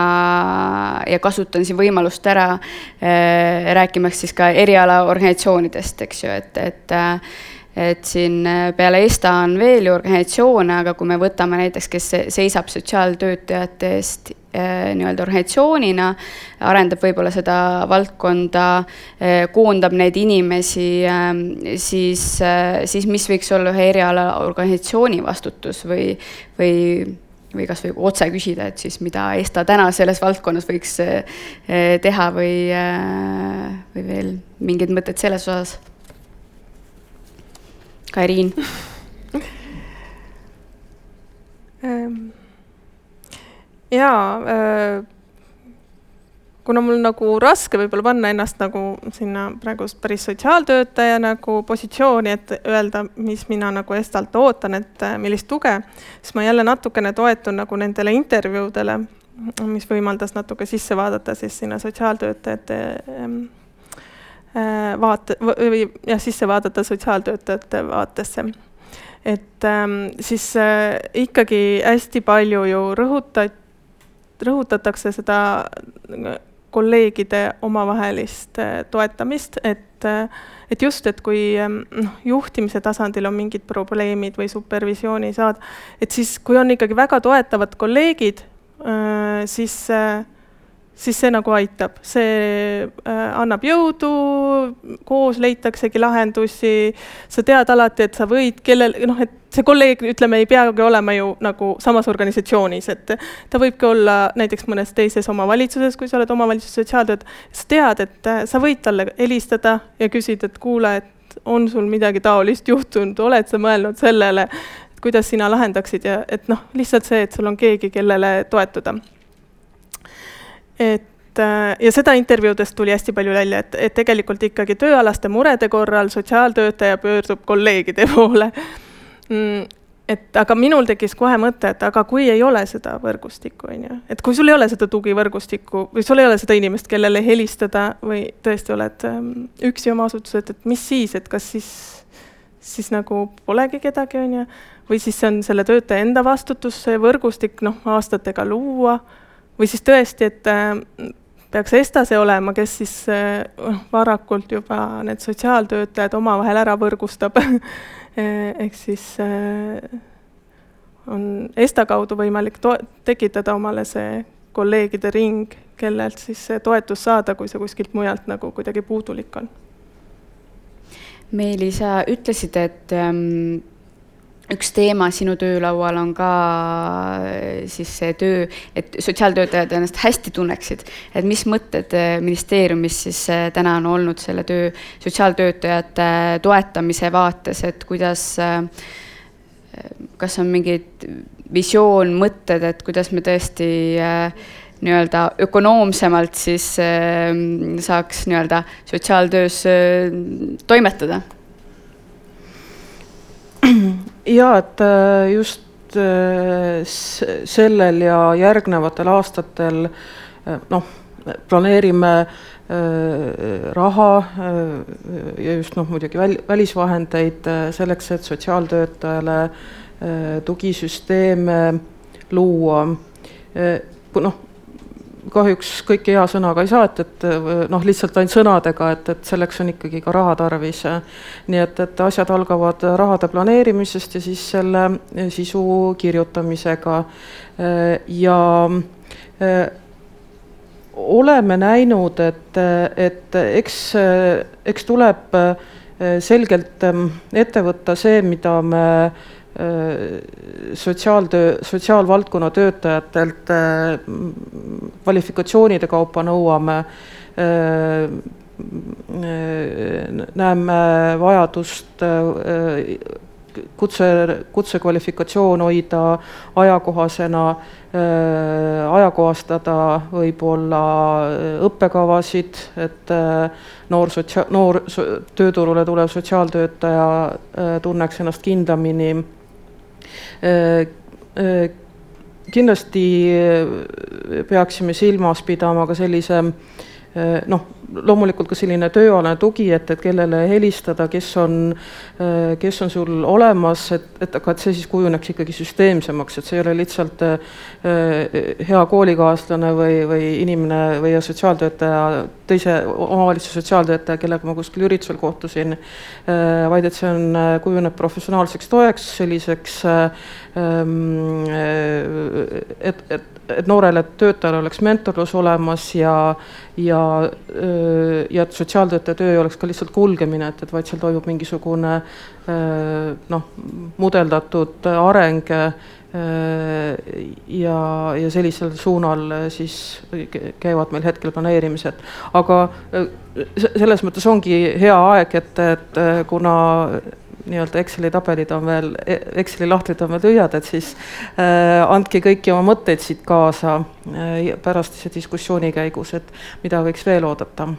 ja kasutan siin võimalust ära äh, rääkimaks siis ka erialaorganisatsioonidest, eks ju, et, et äh, et siin peale ESTA on veel ju organisatsioone, aga kui me võtame näiteks, kes seisab sotsiaaltöötajate eest nii-öelda organisatsioonina, arendab võib-olla seda valdkonda, koondab neid inimesi, siis, siis mis võiks olla ühe eriala organisatsiooni vastutus või, või või kasvõi otse küsida, et siis mida ESTA täna selles valdkonnas võiks eh, teha või, või veel mingeid mõtteid selles osas? Kairiin ehm, jaa äh, kuna mul nagu raske võib-olla panna ennast nagu sinna praegust päris sotsiaaltöötaja nagu positsiooni, et öelda, mis mina nagu Estalt ootan, et äh, millist tuge, siis ma jälle natukene toetun nagu nendele intervjuudele, mis võimaldas natuke sisse vaadata siis sinna sotsiaaltöötajate äh, vaate või jah, sisse vaadata sotsiaaltöötajate vaatesse. et ähm, siis äh, ikkagi hästi palju ju rõhutati, rõhutatakse seda kolleegide omavahelist äh, toetamist, et, äh, et just, et kui ähm, noh, juhtimise tasandil on mingid probleemid või supervisiooni saad, et siis, kui on ikkagi väga toetavad kolleegid, äh, siis siis see nagu aitab, see äh, annab jõudu, koos leitaksegi lahendusi, sa tead alati, et sa võid kellel, noh, et see kolleeg, ütleme, ei peagi olema ju nagu samas organisatsioonis, et ta võibki olla näiteks mõnes teises omavalitsuses, kui sa oled omavalitsuse sotsiaaltöötaja, sa tead, et äh, sa võid talle helistada ja küsida, et kuule, et on sul midagi taolist juhtunud, oled sa mõelnud sellele, kuidas sina lahendaksid ja et noh, lihtsalt see, et sul on keegi, kellele toetuda et äh, ja seda intervjuudest tuli hästi palju välja, et, et tegelikult ikkagi tööalaste murede korral sotsiaaltöötaja pöördub kolleegide <laughs> poole. Mm, et aga minul tekkis kohe mõte, et aga kui ei ole seda võrgustikku, on ju, et kui sul ei ole seda tugivõrgustikku või sul ei ole seda inimest, kellele helistada või tõesti oled ähm, üksi oma asutuses, et mis siis, et kas siis, siis nagu polegi kedagi, on ju, või siis see on selle töötaja enda vastutus, see võrgustik noh, aastatega luua või siis tõesti, et äh, peaks Estase olema, kes siis äh, varakult juba need sotsiaaltöötajad omavahel ära võrgustab <laughs> ehk siis äh, on Esta kaudu võimalik to-, tekitada omale see kolleegide ring, kellelt siis see toetus saada, kui see kuskilt mujalt nagu kuidagi puudulik on. Meeli, sa ütlesid, et ähm, üks teema sinu töölaual on ka äh, siis see töö, et sotsiaaltöötajad ennast hästi tunneksid. et mis mõtted äh, ministeeriumis siis äh, täna on olnud selle töö, sotsiaaltöötajate toetamise vaates, et kuidas, kas on mingid visioon, mõtted, et kuidas me tõesti nii-öelda ökonoomsemalt siis saaks nii-öelda sotsiaaltöös toimetada <clears throat> ja et äh, just äh, sellel ja järgnevatel aastatel äh, noh, planeerime raha ja just noh, muidugi väl-, välisvahendeid selleks, et sotsiaaltöötajale tugisüsteeme luua. noh, kahjuks kõike hea sõnaga ei saa, et, et noh, lihtsalt ainult sõnadega, et, et selleks on ikkagi ka raha tarvis. nii et, et asjad algavad rahade planeerimisest ja siis selle sisu kirjutamisega. ja oleme näinud, et, et eks, eks tuleb selgelt ette võtta see, mida me sotsiaaltöö, sotsiaalvaldkonna töötajatelt äh, kvalifikatsioonide kaupa nõuame, äh, näeme vajadust kutse, kutsekvalifikatsioon hoida ajakohasena, ajakohastada võib-olla õppekavasid, et noor sotsia-, noor tööturule tulev sotsiaaltöötaja tunneks ennast kindlamini. Äh, äh, kindlasti äh, peaksime silmas pidama ka sellise noh, loomulikult ka selline tööalane tugi, et, et kellele helistada, kes on, kes on sul olemas, et, et aga et see siis kujuneks ikkagi süsteemsemaks, et see ei ole lihtsalt hea koolikaaslane või, või inimene või sotsiaaltöötaja, teise omavalitsuse sotsiaaltöötaja, kellega ma kuskil üritusel kohtusin, vaid et see on, kujuneb professionaalseks toeks, selliseks et, et et noorele töötajale oleks mentorlus olemas ja, ja, ja et sotsiaaltöötaja töö ei oleks ka lihtsalt kulgemine, et, et vaid seal toimub mingisugune noh, mudeldatud areng ja, ja sellisel suunal siis käivad meil hetkel planeerimised. aga selles mõttes ongi hea aeg, et, et kuna nii-öelda Exceli tabelid on veel, Exceli lahtrid on veel tühjad, et siis äh, andke kõiki oma mõtteid siit kaasa äh, pärastise diskussiooni käigus, et mida võiks veel oodata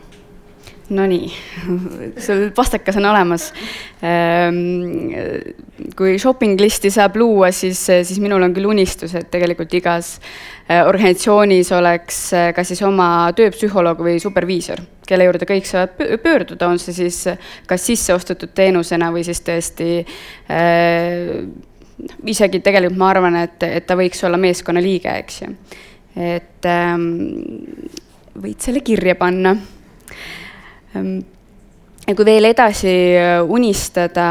Nonii, sul pastakas on olemas. Ehm, kui shopping listi saab luua, siis, siis minul on küll unistus, et tegelikult igas äh, organisatsioonis oleks äh, kas siis oma tööpsühholoog või superviisor, kelle juurde kõik saavad pöörduda, on see siis kas sisse ostetud teenusena või siis tõesti äh, isegi tegelikult ma arvan, et, et ta võiks olla meeskonnaliige, eks ju. et ähm, võid selle kirja panna Ehm, ja kui veel edasi äh, unistada,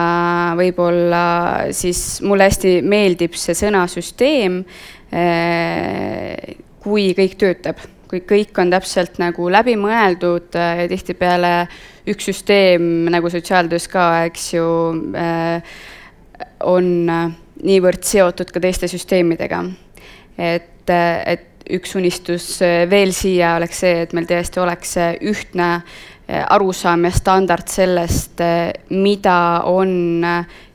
võib-olla siis mulle hästi meeldib see sõna süsteem, äh, kui kõik töötab, kui kõik on täpselt nagu läbimõeldud äh, ja tihtipeale üks süsteem nagu sotsiaaltöös ka, eks ju, on niivõrd seotud ka teiste süsteemidega. et, et üks unistus veel siia oleks see, et meil tõesti oleks ühtne Eh, arusaam ja standard sellest, mida on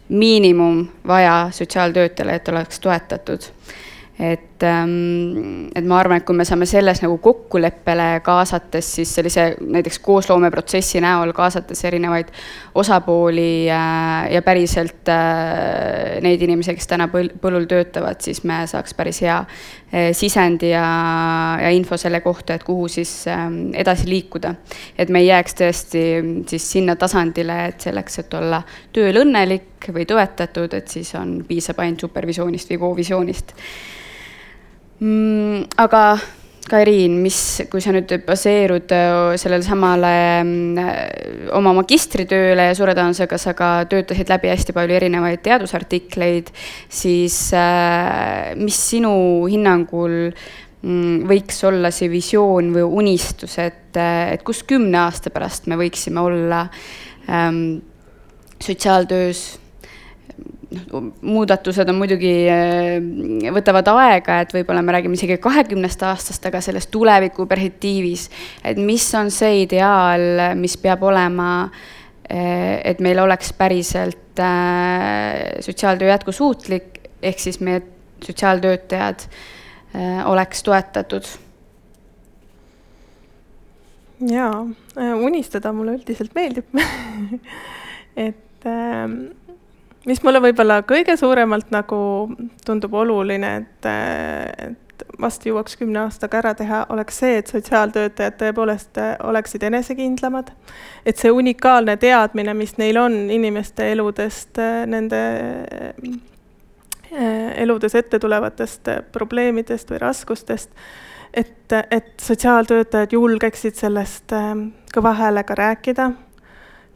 miinimum vaja sotsiaaltöötajale, et oleks toetatud. Et, ähm, et ma arvan, et kui me saame selles nagu kokkuleppele kaasates, siis sellise näiteks koosloomeprotsessi näol kaasates erinevaid osapooli äh, ja päriselt äh, neid inimesi, kes täna põl-, põllul töötavad, siis me saaks päris hea äh, sisendi ja, ja info selle kohta, et kuhu siis ähm, edasi liikuda. et me ei jääks tõesti siis sinna tasandile, et selleks, et olla tööl õnnelik või toetatud, et siis on, piisab ainult supervisioonist või kovisioonist mm,. aga Kairiin, mis, kui sa nüüd baseerud äh, sellele samale mm, oma magistritööle ja suure tõenäosusega sa ka töötasid läbi hästi palju erinevaid teadusartikleid, siis äh, mis sinu hinnangul mm, võiks olla see visioon või unistus, et, äh, et kus kümne aasta pärast me võiksime olla ähm, sotsiaaltöös muudatused on muidugi, äh, võtavad aega, et võib-olla me räägime isegi kahekümnest aastast, aga selles tuleviku perspektiivis, et mis on see ideaal, mis peab olema, äh, et meil oleks päriselt äh, sotsiaaltöö jätkusuutlik, ehk siis meie sotsiaaltöötajad oleks toetatud. Jaa, unistada mulle üldiselt meeldib. <laughs> Et ähm, mis mulle võib-olla kõige suuremalt nagu tundub oluline, et, et vast jõuaks kümne aastaga ära teha, oleks see, et sotsiaaltöötajad tõepoolest oleksid enesekindlamad. et see unikaalne teadmine, mis neil on inimeste eludest, nende eh, eludes ette tulevatest probleemidest või raskustest, et, et sotsiaaltöötajad julgeksid sellest eh, kõva häälega rääkida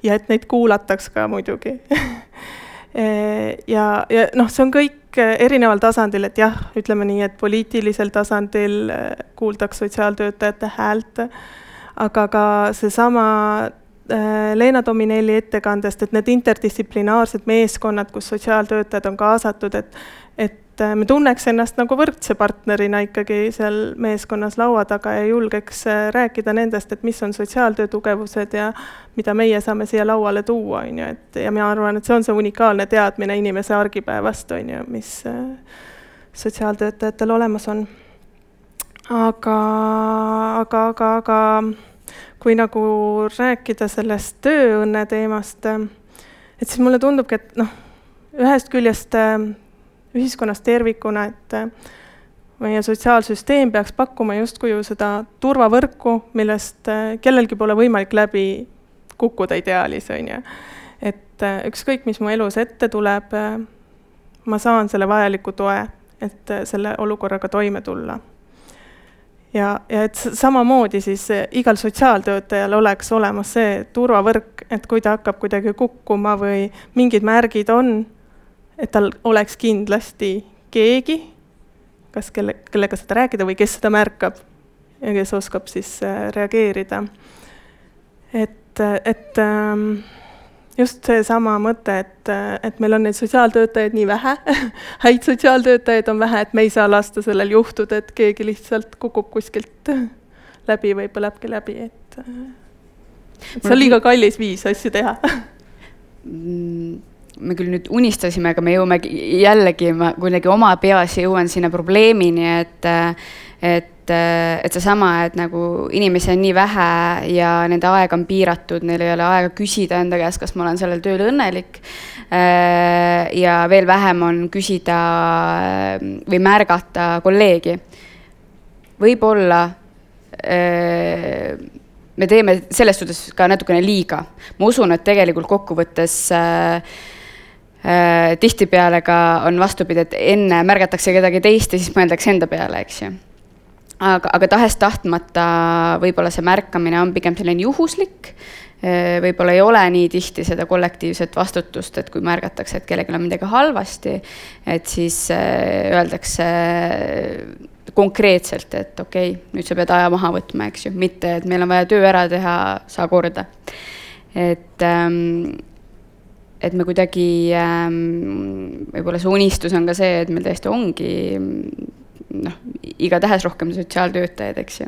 ja et neid kuulataks ka muidugi <laughs> ja, ja noh, see on kõik eh, erineval tasandil, et jah, ütleme nii, et poliitilisel tasandil eh, kuuldaks sotsiaaltöötajate häält, aga ka seesama Leena Dominelli ettekandest, et need interdistsiplinaarsed meeskonnad, kus sotsiaaltöötajad on kaasatud, et, et et äh, me tunneks ennast nagu võrdse partnerina ikkagi seal meeskonnas laua taga ja julgeks äh, rääkida nendest, et mis on sotsiaaltöö tugevused ja mida meie saame siia lauale tuua, on ju, et ja mina arvan, et see on see unikaalne teadmine inimese argipäevast, on ju, mis äh, sotsiaaltöötajatel olemas on. aga, aga, aga, aga kui nagu rääkida sellest tööõnne teemast, et siis mulle tundubki, et noh, ühest küljest ühiskonnas tervikuna, et meie sotsiaalsüsteem peaks pakkuma justkui ju seda turvavõrku, millest äh, kellelgi pole võimalik läbi kukkuda ideaalis, on ju. et äh, ükskõik, mis mu elus ette tuleb, äh, ma saan selle vajaliku toe, et selle olukorraga toime tulla. ja, ja et samamoodi siis igal sotsiaaltöötajal oleks olemas see turvavõrk, et kui ta hakkab kuidagi kukkuma või mingid märgid on, et tal oleks kindlasti keegi, kas kelle, kellega seda rääkida või kes seda märkab ja kes oskab siis äh, reageerida. et, et ähm, just seesama mõte, et, et meil on neid sotsiaaltöötajaid nii vähe <laughs> häid sotsiaaltöötajaid on vähe, et me ei saa lasta sellel juhtuda, et keegi lihtsalt kukub kuskilt läbi või põlebki läbi, et, et see on liiga kallis viis asju teha mm, me küll nüüd unistasime, aga me jõuame jällegi, ma kuidagi oma peas jõuan sinna probleemini, et, et, et seesama, et nagu inimesi on nii vähe ja nende aeg on piiratud, neil ei ole aega küsida enda käest, kas ma olen sellel tööl õnnelik. ja veel vähem on küsida või märgata kolleegi. võib-olla me teeme selles suhtes ka natukene liiga. ma usun, et tegelikult kokkuvõttes äh, tihtipeale ka on vastupidi, et enne märgatakse kedagi teist ja siis mõeldakse enda peale, eks ju. aga, aga tahes-tahtmata võib-olla see märkamine on pigem selline juhuslik, äh, võib-olla ei ole nii tihti seda kollektiivset vastutust, et kui märgatakse, et kellelgi on midagi halvasti, et siis äh, öeldakse konkreetselt, et okei okay,, nüüd sa pead aja maha võtma, eks ju, mitte et meil on vaja töö ära teha, saa korda. et ähm, et me kuidagi ähm,, võib-olla see unistus on ka see, et meil tõesti ongi noh, igatahes rohkem sotsiaaltöötajaid, eks ju.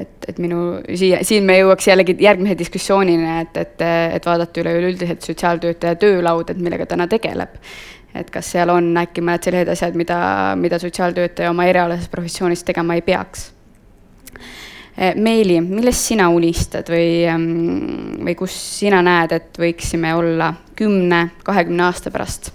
et, et minu siia, siin me jõuaks jällegi järgmise diskussioonini, et, et, et vaadata üleüldiselt sotsiaaltöötaja töölaud, et millega täna tegeleb. et kas seal on äkki mõned sellised asjad, mida, mida sotsiaaltöötaja oma erialases professioonis tegema ei peaks Meeli, millest sina unistad või, ähm, või kus sina näed, et võiksime olla kümne, kahekümne aasta pärast?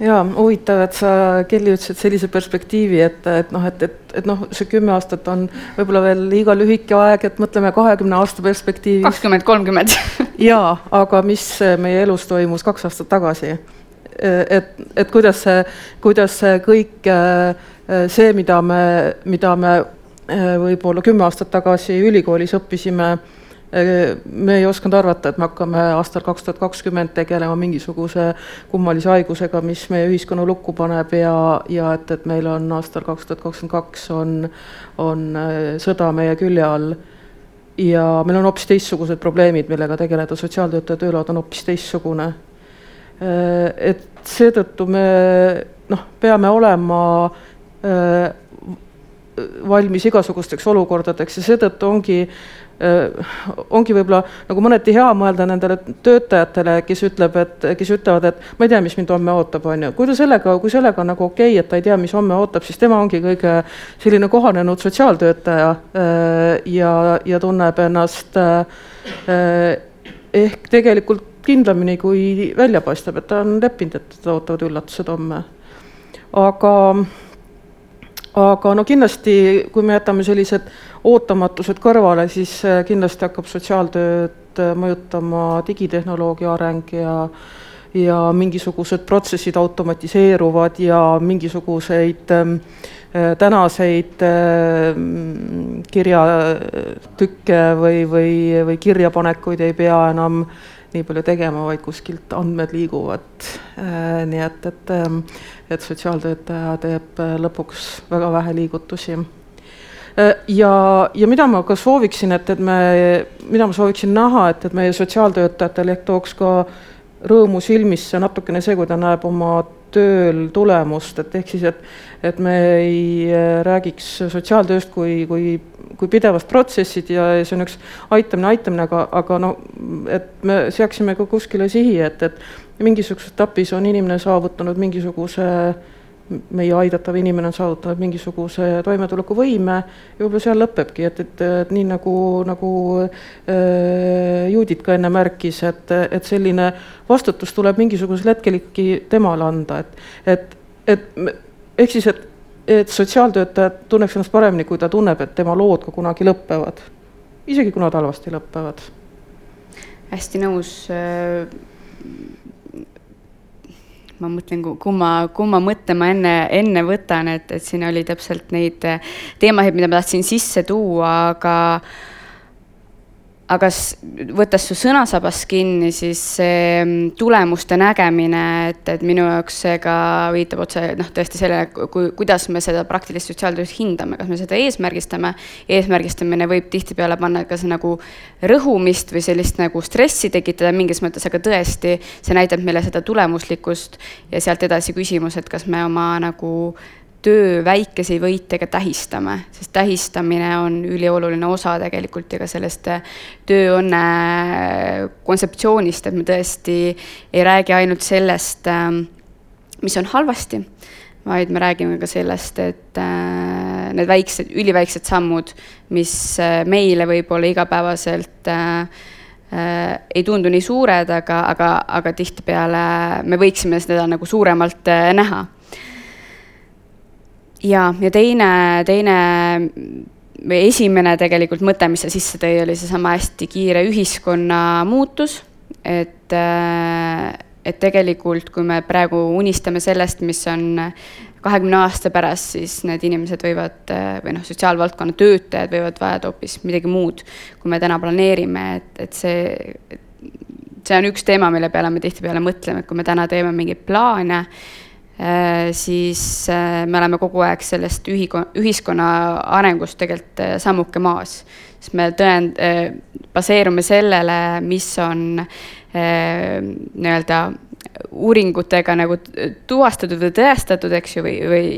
jaa, huvitav, et sa, Kelly, ütlesid sellise perspektiivi, et, et noh, et, et, et noh, see kümme aastat on võib-olla veel liiga lühike aeg, et mõtleme kahekümne aasta perspektiivis. kakskümmend, kolmkümmend. <laughs> jaa, aga mis meie elus toimus kaks aastat tagasi? et, et kuidas see, kuidas see kõik see, mida me, mida me võib-olla kümme aastat tagasi ülikoolis õppisime, äh, me ei osanud arvata, et me hakkame aastal kaks tuhat kakskümmend tegelema mingisuguse kummalise haigusega, mis meie ühiskonna lukku paneb ja, ja et, et meil on aastal kaks tuhat kakskümmend kaks on, on äh, sõda meie külje all ja meil on hoopis teistsugused probleemid, millega tegeleda, sotsiaaltöötaja töölaud on hoopis teistsugune. Et seetõttu me noh, peame olema valmis igasugusteks olukordadeks ja seetõttu ongi äh, ongi võib-olla nagu mõneti hea mõelda nendele töötajatele, kes ütleb, et, kes ütlevad, et ma ei tea, mis mind homme ootab, on ju. kui ta sellega, kui sellega on nagu okei okay,, et ta ei tea, mis homme ootab, siis tema ongi kõige selline kohanenud sotsiaaltöötaja äh, ja, ja tunneb ennast äh, ehk tegelikult kindlamini, kui välja paistab, et ta on leppinud, et teda ootavad üllatused homme. aga aga no kindlasti, kui me jätame sellised ootamatused kõrvale, siis äh, kindlasti hakkab sotsiaaltööd äh, mõjutama digitehnoloogia areng ja ja mingisugused protsessid automatiseeruvad ja mingisuguseid ähm, äh, tänaseid kirjatükke või, või, või kirjapanekuid ei pea enam nii palju tegema, vaid kuskilt andmed liiguvad. Nii et, et ähm, et sotsiaaltöötaja teeb äh, lõpuks väga vähe liigutusi. Äh, ja, ja mida ma ka sooviksin, et, et me, mida ma sooviksin näha, et, et meie sotsiaaltöötajatel ehk tooks ka rõõmu silmisse natukene see, kui ta näeb oma tööl tulemust, et ehk siis, et, et me ei äh, räägiks sotsiaaltööst kui, kui, kui pidevast protsessid ja see on üks aitamine, aitamine, aga, aga no et me seaksime ka kuskile sihi, et, et mingisuguses etapis on inimene saavutanud mingisuguse meie aidatav inimene on saavutanud mingisuguse toimetulekuvõime ja võib-olla seal lõpebki, et, et, et nii nagu, nagu äh, Judit ka enne märkis, et, et selline vastutus tuleb mingisugusel hetkel ikkagi temale anda, et, et, et ehk siis, et, et sotsiaaltöötaja tunneks ennast paremini, kui ta tunneb, et tema lood ka kunagi lõpevad. isegi kui nad halvasti lõpevad. hästi nõus ma mõtlen, kumma, kumma mõtte ma enne, enne võtan, et, et siin oli täpselt neid teemasid, mida ma tahtsin sisse tuua, aga aga võttes su sõnasabast kinni, siis see mm, tulemuste nägemine, et, et minu jaoks see ka viitab otse noh, tõesti sellele, kui, kuidas me seda praktilist sotsiaaltööd hindame, kas me seda eesmärgistame. eesmärgistamine võib tihtipeale panna kas nagu rõhumist või sellist nagu stressi tekitada mingis mõttes, aga tõesti, see näitab meile seda tulemuslikkust ja sealt edasi küsimus, et kas me oma nagu töö väikesi võite ka tähistame, sest tähistamine on ülioluline osa tegelikult ja ka sellest äh, tööõnne kontseptsioonist, et me tõesti ei räägi ainult sellest, ähm, mis on halvasti, vaid me räägime ka sellest, et äh, need väiksed, üliväiksed sammud, mis äh, meile võib-olla igapäevaselt ei tundu nii suured, aga, aga, aga tihtipeale me võiksime seda nagu suuremalt näha ja, ja teine, teine või esimene tegelikult mõte, mis sa sisse tõi, oli seesama hästi kiire ühiskonna muutus, et, äh, et tegelikult, kui me praegu unistame sellest, mis on kahekümne aasta pärast, siis need inimesed võivad äh, või noh, sotsiaalvaldkonna töötajad võivad vajada hoopis midagi muud, kui me täna planeerime, et, et see, see on üks teema, mille peale me tihtipeale mõtleme, et kui me täna teeme mingeid plaane, siis äh, me oleme kogu aeg sellest ühi-, ühiskonna arengust tegelikult äh, sammuke maas. sest me tõend-, baseerume sellele, mis on nii-öelda uuringutega nagu tuvastatud või tõestatud, eks ju, või, või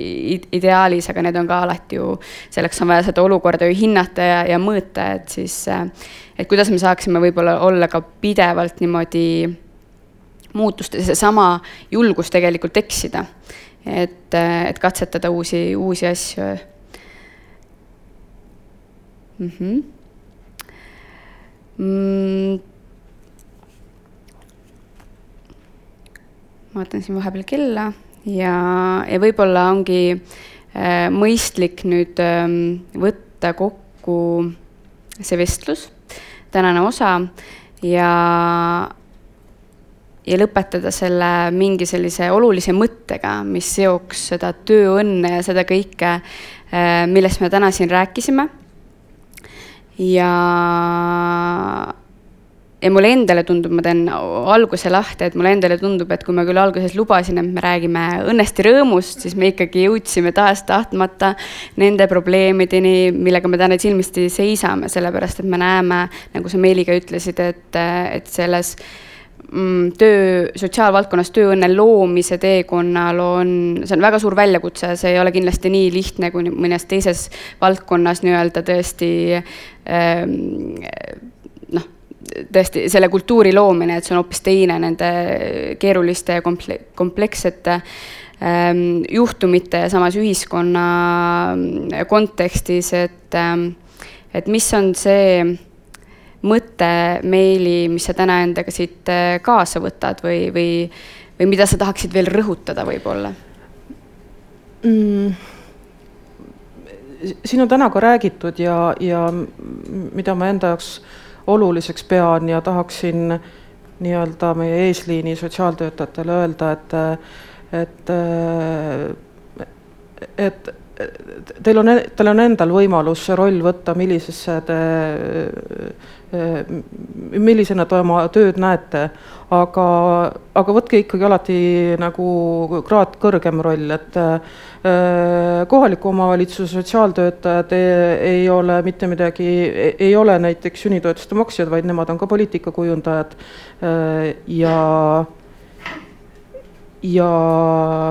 ideaalis, aga need on ka alati ju, selleks on vaja seda olukorda ju hinnata ja, ja mõõta, et siis, et kuidas me saaksime võib-olla olla ka pidevalt niimoodi muutustes seesama julgus tegelikult eksida. et, et katsetada uusi, uusi asju mm. -hmm. Mm. ma vaatan siin vahepeal kella ja, ja võib-olla ongi äh, mõistlik nüüd äh, võtta kokku see vestlus, tänane osa ja ja lõpetada selle mingi sellise olulise mõttega, mis seoks seda tööõnne ja seda kõike, äh, millest me täna siin rääkisime. ja, ja mulle endale tundub, ma teen alguse lahti, et mulle endale tundub, et kui ma küll alguses lubasin, et me räägime õnnest ja rõõmust, siis me ikkagi jõudsime tahes-tahtmata nende probleemideni, millega me täna silmisti seisame, sellepärast et me näeme, nagu sa Meeli ka ütlesid, et, et selles töö, sotsiaalvaldkonnas tööõnne loomise teekonnal on, see on väga suur väljakutse, see ei ole kindlasti nii lihtne kui mõnes teises valdkonnas nii-öelda tõesti ähm, noh, tõesti selle kultuuri loomine, et see on hoopis teine nende keeruliste ja komple-, komplekssete ähm, juhtumite ja samas ühiskonna kontekstis, et, ähm, et mis on see mõte, meili, mis sa täna endaga siit äh, kaasa võtad või, või, või mida sa tahaksid veel rõhutada võib-olla mm.? siin on täna ka räägitud ja, ja mida ma enda jaoks oluliseks pean ja tahaksin nii-öelda meie eesliini sotsiaaltöötajatele öelda, et, et, et teil on, teil on endal võimalus see roll võtta, millisesse te, millisena te oma tööd näete, aga, aga võtke ikkagi alati nagu kraad kõrgem roll, et kohaliku omavalitsuse sotsiaaltöötajad ei, ei ole mitte midagi, ei ole näiteks sünnitoetuste maksjad, vaid nemad on ka poliitikakujundajad ja ja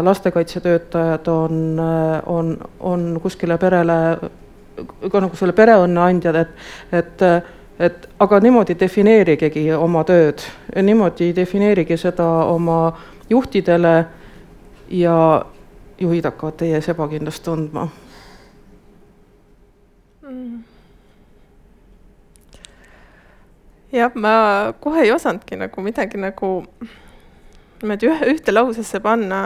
lastekaitsetöötajad on, on, on kuskile perele ka nagu selle pereõnne andjad, et, et, et aga niimoodi defineerigegi oma tööd, niimoodi defineerige seda oma juhtidele ja juhid hakkavad teie ees ebakindlust tundma. Mm.. jah, ma kohe ei osanudki nagu midagi nagu niimoodi ühe, ühte lausesse panna,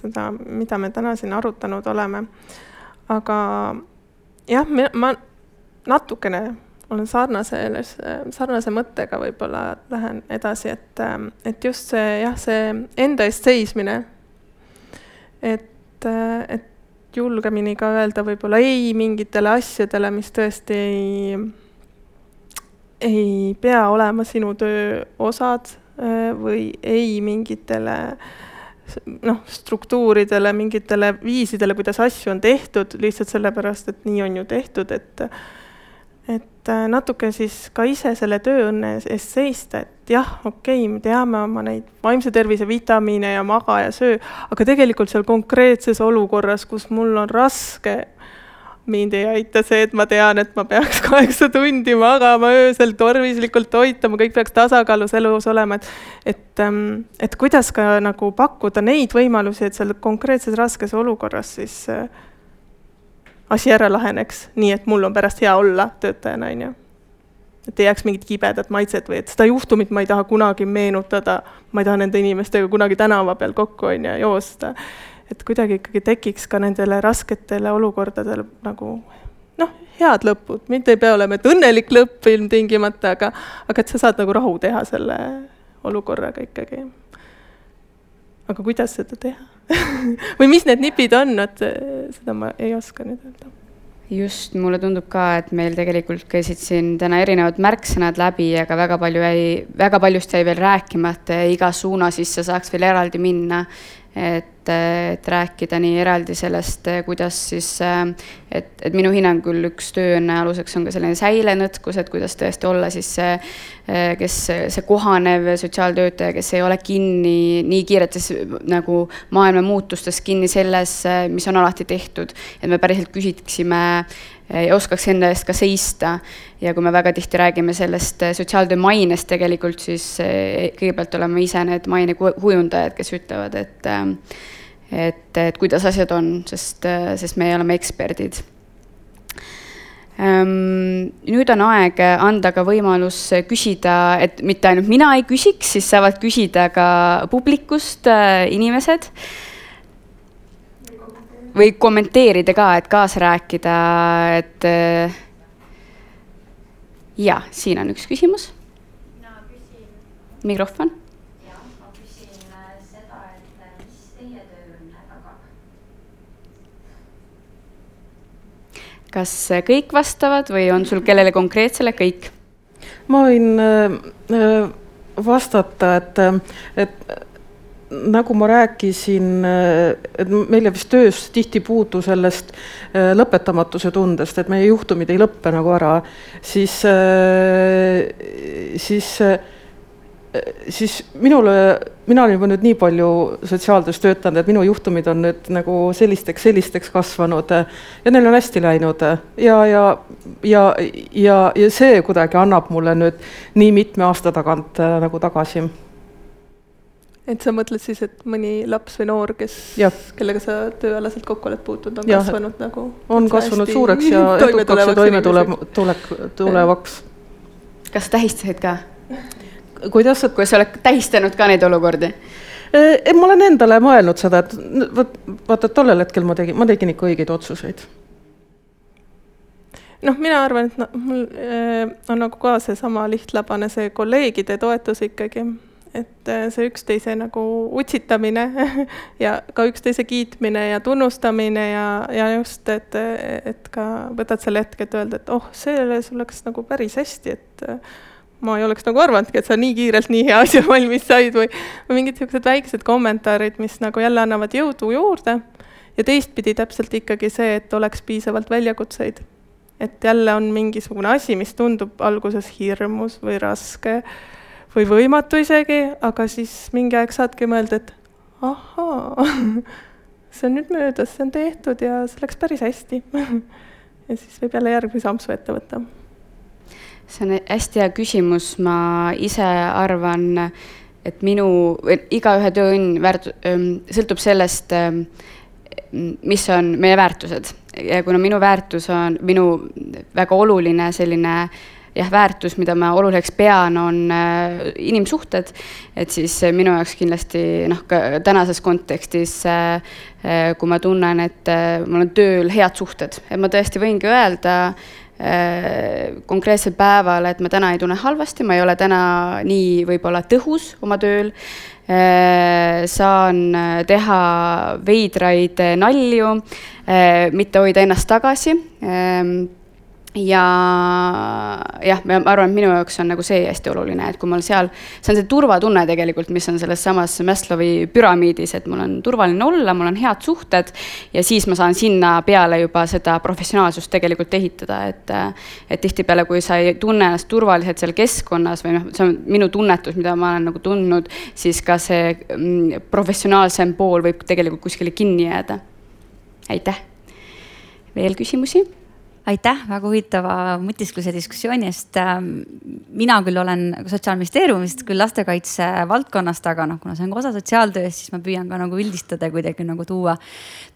seda, mida me täna siin arutanud oleme. aga jah, ma natukene olen sarnases, sarnase mõttega võib-olla lähen edasi, et, et just see jah, see enda eest seismine. et, et julgemini ka öelda võib-olla ei mingitele asjadele, mis tõesti ei, ei pea olema sinu töö osad või ei mingitele noh, struktuuridele, mingitele viisidele, kuidas asju on tehtud, lihtsalt sellepärast, et nii on ju tehtud, et et äh, natuke siis ka ise selle tööõnne eest seista, et jah, okei okay,, me teame oma neid vaimse tervise vitamiine ja maga ja söö, aga tegelikult seal konkreetses olukorras, kus mul on raske, mind ei aita see, et ma tean, et ma peaks <laughs> kaheksa tundi magama öösel, tervislikult toituma, kõik peaks tasakaalus elus olema, et et, ähm, et kuidas ka nagu pakkuda neid võimalusi, et seal konkreetses raskes olukorras siis äh, asi ära laheneks, nii et mul on pärast hea olla töötajana, on ju. et ei jääks mingit kibedat maitset või et seda juhtumit ma ei taha kunagi meenutada, ma ei taha nende inimestega kunagi tänava peal kokku, on ju, joosta. Et kuidagi ikkagi tekiks ka nendele rasketele olukordadele nagu noh, head lõpud, mitte ei pea olema, et õnnelik lõpp ilmtingimata, aga, aga et sa saad nagu rahu teha selle olukorraga ikkagi. aga kuidas seda teha? <laughs> Või mis need nipid on, et seda ma ei oska nüüd öelda. Just, mulle tundub ka, et meil tegelikult käisid siin täna erinevad märksõnad läbi, aga väga palju jäi, väga paljust jäi veel rääkimata ja iga suuna sisse saaks veel eraldi minna et, et rääkida nii eraldi sellest, kuidas siis, et, et minu hinnangul üks tööõnne aluseks on ka selline säilenõtkus, et kuidas tõesti olla siis see, kes, see kohanev sotsiaaltöötaja, kes ei ole kinni nii kiiretes nagu maailma muutustes, kinni selles, mis on alati tehtud. et me päriselt küsiksime ja oskaks enda eest ka seista. ja kui me väga tihti räägime sellest eh, sotsiaaltöö mainest tegelikult, siis eh, kõigepealt oleme ise need maine kujundajad, kes ütlevad, et et, et kuidas asjad on, sest, sest meie oleme eksperdid ehm, nüüd on aeg anda ka võimalus küsida, et mitte ainult mina ei küsiks, siis saavad küsida ka publikust inimesed või kommenteerida ka, et kaasa rääkida, et äh, ja siin on üks küsimus. mikrofon. jah, ma küsin äh, seda, et äh, kas kõik vastavad või on sul kellele konkreetsele kõik? ma võin vastata, et, et nagu ma rääkisin, et meile vist töös tihti puudu sellest äh, lõpetamatuse tundest, et meie juhtumid ei lõppe nagu ära, siis, äh, siis, äh, siis minule, mina olen juba nüüd nii palju sotsiaaltöös töötanud, et minu juhtumid on nüüd nagu sellisteks, sellisteks kasvanud ja neil on hästi läinud ja, ja, ja, ja, ja see kuidagi annab mulle nüüd nii mitme aasta tagant nagu tagasi et sa mõtled siis, et mõni laps või noor, kes, kellega sa tööalaselt kokku oled puutunud, on ja. kasvanud nagu? on kasvanud suureks ja <laughs> edukaks ja toime tuleb, tulek, tulevaks. kas sa tähistasid ka? kuidas? kuidas sa oled tähistanud ka neid olukordi? ei, ma olen endale mõelnud seda, et vot, vaata, tollel hetkel ma tegin, ma tegin ikka õigeid otsuseid noh, mina arvan, et no, mul äh, on nagu ka seesama lihtlabane see kolleegide toetus ikkagi et äh, see üksteise nagu utsitamine <laughs> ja ka üksteise kiitmine ja tunnustamine ja, ja just, et, et ka võtad selle hetke, et öelda, et oh, selles läks nagu päris hästi, et äh, ma ei oleks nagu arvanudki, et sa nii kiirelt nii hea asja <laughs> valmis said või, või mingid niisugused väiksed kommentaarid, mis nagu jälle annavad jõudu juurde. ja teistpidi täpselt ikkagi see, et oleks piisavalt väljakutseid. et jälle on mingisugune asi, mis tundub alguses hirmus või raske või võimatu isegi, aga siis mingi aeg saadki mõelda, et ahaa, <laughs> see on nüüd möödas, see on tehtud ja see läks päris hästi <laughs> ja siis võib jälle järgmise ampsu ette võtta. see on hästi hea küsimus, ma ise arvan, et minu, igaühe tööõnn väärt-, sõltub sellest, mis on meie väärtused ja kuna minu väärtus on, minu väga oluline selline jah, väärtus, mida ma oluliseks pean, on inimsuhted. et siis minu jaoks kindlasti noh, ka tänases kontekstis, kui ma tunnen, et mul on tööl head suhted, et ma tõesti võingi öelda konkreetsel päeval, et ma täna ei tunne halvasti, ma ei ole täna nii võib-olla tõhus oma tööl Äh, saan äh, teha veidraid äh, nalju, mitte hoida ennast tagasi ähm, ja jah, ma arvan, et minu jaoks on nagu see hästi oluline, et kui mul seal, see on see turvatunne tegelikult, mis on selles samas Maslowi püramiidis, et mul on turvaline olla, mul on head suhted ja siis ma saan sinna peale juba seda professionaalsust tegelikult ehitada, et et tihtipeale, kui sa ei tunne ennast turvaliselt seal keskkonnas või noh, see on minu tunnetus, mida ma olen nagu tundnud, siis ka see mm, professionaalsem pool võib tegelikult kuskile kinni jääda. aitäh! veel küsimusi? Aitäh väga huvitava mõtiskluse diskussiooni eest. Ähm, mina küll olen sotsiaalministeeriumist küll lastekaitse valdkonnast, aga noh, kuna see on ka osa sotsiaaltööst, siis ma püüan ka nagu üldistada kuidagi nagu tuua,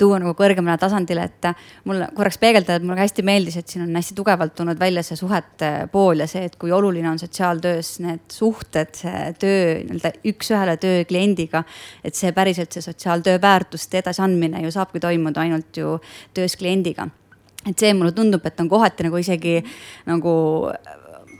tuua nagu kõrgemale tasandile, et mulle korraks peegeldada, et mulle hästi meeldis, et siin on hästi tugevalt tulnud välja see suhete pool ja see, et kui oluline on sotsiaaltöös need suhted, töö nii-öelda üks-ühele töö kliendiga. et see päriselt see sotsiaaltöö väärtuste edasiandmine ju saabki toimuda ainult ju töös kliendiga et see mulle tundub, et on kohati nagu isegi nagu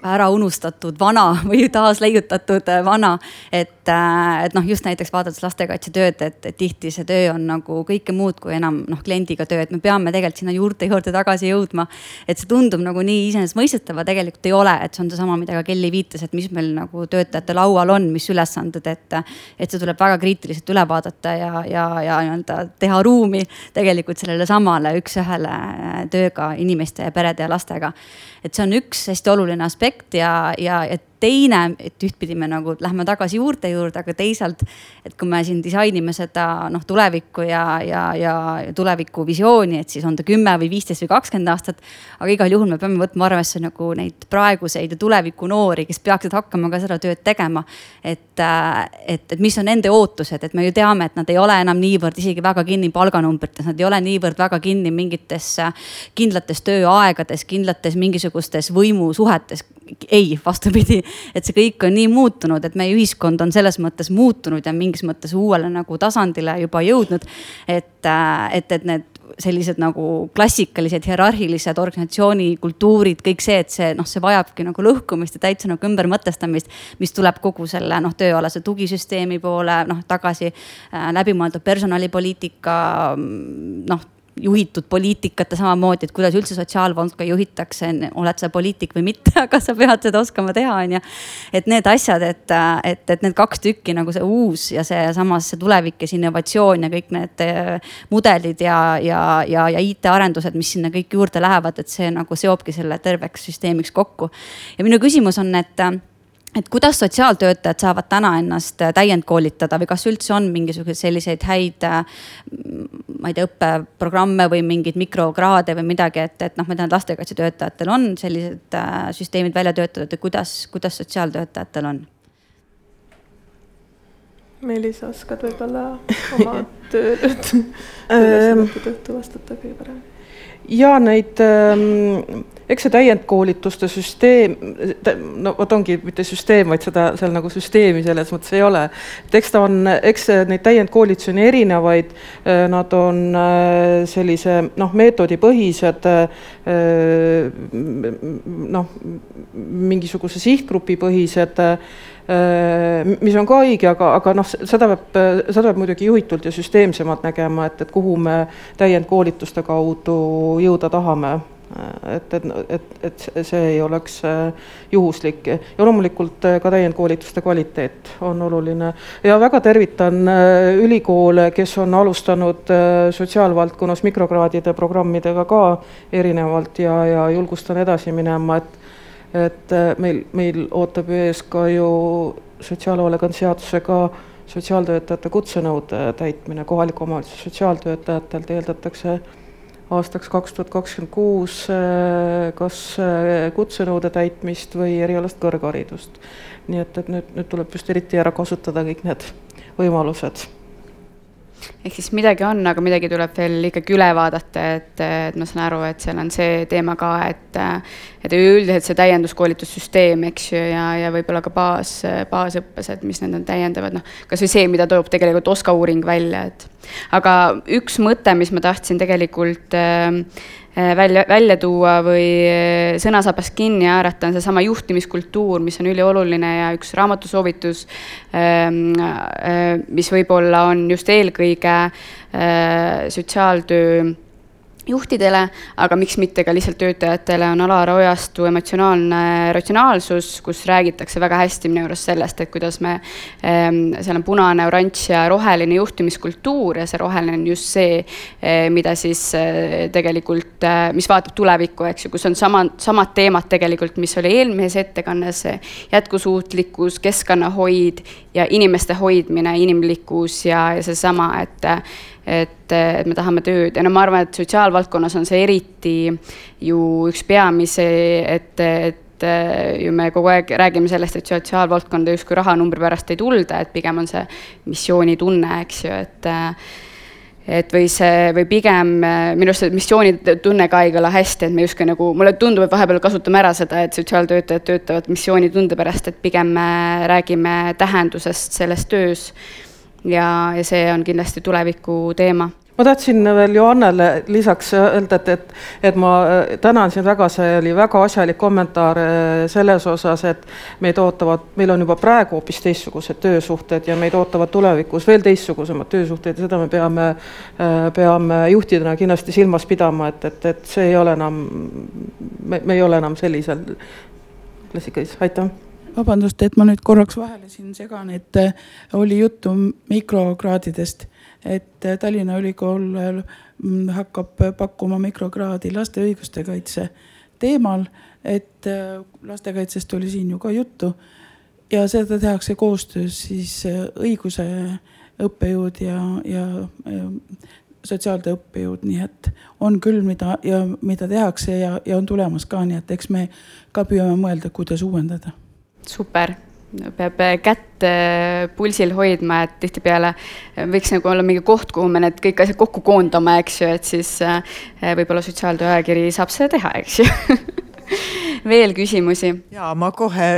ära unustatud vana <laughs> või taasleiutatud vana. et, äh, et noh, just näiteks vaadates lastekaitsetööd, et, et tihti see töö on nagu kõike muud kui enam noh, kliendiga töö, et me peame tegelikult sinna juurte juurde tagasi jõudma. et see tundub nagu nii iseenesestmõistetav, aga tegelikult ei ole, et see on seesama, mida ka Kelly viitas, et mis meil nagu töötajate laual on, mis ülesanded, et. et see tuleb väga kriitiliselt üle vaadata ja, ja, ja nii-öelda teha ruumi tegelikult sellele samale üks-ühele tööga inimeste ja perede ja lastega. et see on üks hästi oluline aspekt aspekt ja, ja et teine, et ühtpidi me nagu lähme tagasi juurte juurde, aga teisalt, et kui me siin disainime seda noh, tulevikku ja, ja, ja tulevikuvisiooni, et siis on ta kümme või viisteist või kakskümmend aastat. aga igal juhul me peame võtma arvesse nagu neid praeguseid ja tuleviku noori, kes peaksid hakkama ka seda tööd tegema. et, et, et mis on nende ootused, et me ju teame, et nad ei ole enam niivõrd isegi väga kinni palganumbrites, nad ei ole niivõrd väga kinni mingites kindlates tööaegades, kindlates mingisugustes võimusuhetes. Ei, vastupidi, et see kõik on nii muutunud, et meie ühiskond on selles mõttes muutunud ja mingis mõttes uuele nagu tasandile juba jõudnud. et, äh, et, et need sellised nagu klassikalised hierarhilised organisatsiooni kultuurid, kõik see, et see noh, see vajabki nagu lõhkumist ja täitsa nagu ümbermõtestamist. mis tuleb kogu selle noh, tööalase tugisüsteemi poole noh tagasi äh, läbimõeldud personalipoliitika noh juhitud poliitikat ja samamoodi, et kuidas üldse sotsiaalvaldkonda juhitakse, oled sa poliitik või mitte, <laughs> aga sa pead seda oskama teha, on ju. et need asjad, et, et, et need kaks tükki nagu see uus ja see samas see tulevik ja see innovatsioon ja kõik need eh, mudelid ja, ja, ja, ja IT-arendused, mis sinna kõik juurde lähevad, et see nagu seobki selle terveks süsteemiks kokku. ja minu küsimus on, et et kuidas sotsiaaltöötajad saavad täna ennast äh, täiendkoolitada või kas üldse on mingisuguseid selliseid häid, äh, ma ei tea, õppeprogramme või mingeid mikrokraade või midagi, et, et noh, ma tean, et lastekaitsetöötajatel on sellised äh, süsteemid välja töötatud ja kuidas, kuidas sotsiaaltöötajatel on? Meelis, oskad võib-olla <laughs> oma töö, ülesannete tõttu vastata kõige paremini? Ja neid ähm, eks see täiendkoolituste süsteem, no vot ongi mitte süsteem, vaid seda seal nagu süsteemi selles mõttes ei ole. et eks ta on, eks neid täiendkoolitusi on erinevaid, äh, nad on äh, sellise noh, meetodipõhised, äh, noh, mingisuguse sihtgrupi põhised mis on ka õige, aga, aga noh, seda peab, seda peab muidugi juhitult ja süsteemsemalt nägema, et, et kuhu me täiendkoolituste kaudu jõuda tahame. Et, et, et, et see ei oleks äh, juhuslik. Ja loomulikult äh, ka täiendkoolituste kvaliteet on oluline. Ja väga tervitan äh, ülikoole, kes on alustanud sotsiaalvaldkonnas mikrokraadide programmidega ka erinevalt ja, ja julgustan edasi minema, et et meil, meil ootab ees ka ju sotsiaalhoolekande seadusega sotsiaaltöötajate kutsenõude täitmine, kohaliku omavalitsuse sotsiaaltöötajatelt eeldatakse aastaks kaks tuhat kakskümmend kuus äh, kas äh, kutsenõude täitmist või erialast kõrgharidust. nii et, et nüüd, nüüd tuleb just eriti ära kasutada kõik need võimalused ehk siis midagi on, aga midagi tuleb veel ikkagi üle vaadata, et, et ma saan aru, et seal on see teema ka, et et üldiselt see täienduskoolitussüsteem, eks ju, ja, ja võib-olla ka baas, baasõppes, et mis need on täiendavad, noh, kas või see, mida toob tegelikult OSKA uuring välja, et. Aga üks mõte, mis ma tahtsin tegelikult äh, välja, välja tuua või sõnasabast kinni haarata, on seesama juhtimiskultuur, mis on ülioluline ja üks raamatusoovitus, mis võib-olla on just eelkõige sotsiaaltöö juhtidele, aga miks mitte ka lihtsalt töötajatele, on Alar Ojastu emotsionaalne ratsionaalsus, kus räägitakse väga hästi minu arust sellest, et kuidas me, ehm, seal on punane, oranž ja roheline juhtimiskultuur ja see roheline on just see, eh, mida siis eh, tegelikult, mis vaatab tulevikku, eks ju, kus on sama, samad teemad tegelikult, mis oli eelmises ettekannes, jätkusuutlikkus, keskkonnahoid ja inimeste hoidmine, inimlikkus ja, ja seesama, et et, et me tahame tööd. Ja no ma arvan, et sotsiaalvaldkonnas on see eriti ju üks peamisi, et, et ju me kogu aeg räägime sellest, et sotsiaalvaldkonda justkui rahanumbri pärast ei tulda, et pigem on see missioonitunne, eks ju, et et või see, või pigem minu arust see missioonitunne ka ei kõla hästi, et me justkui nagu, mulle tundub, et vahepeal kasutame ära seda, et sotsiaaltöötajad töötavad missioonitunde pärast, et pigem me räägime tähendusest selles töös. Ja, ja see on kindlasti tuleviku teema ma tahtsin veel Johannele lisaks öelda, et, et, et ma äh, tänan sind väga, see oli väga asjalik kommentaar äh, selles osas, et meid ootavad, meil on juba praegu hoopis teistsugused töösuhted ja meid ootavad tulevikus veel teistsugusemad töösuhted ja seda me peame, äh, peame juhtidena kindlasti silmas pidama, et, et, et see ei ole enam, me, me ei ole enam sellisel klassikalises, aitäh. Vabandust, et ma nüüd korraks vahele siin segan, et oli juttu mikrokraadidest, et äh, Tallinna Ülikool mm, hakkab pakkuma mikrokraadi laste õiguste kaitse teemal, et äh, lastekaitsest oli siin ju ka juttu. Ja seda tehakse koostöös siis õiguse õppejõud ja, ja sotsiaaltöö õppejõud, nii et on küll, mida ja mida tehakse ja, ja on tulemas ka, nii et eks me ka püüame mõelda, kuidas uuendada. Super peab äh, kätt äh, pulsil hoidma, et tihtipeale äh, võiks nagu olla mingi koht, kuhu me need kõik asjad kokku koondame, eks ju, et siis võib-olla sotsiaaltöö ajakiri saab seda teha, eks ju <laughs> veel küsimusi? ja ma kohe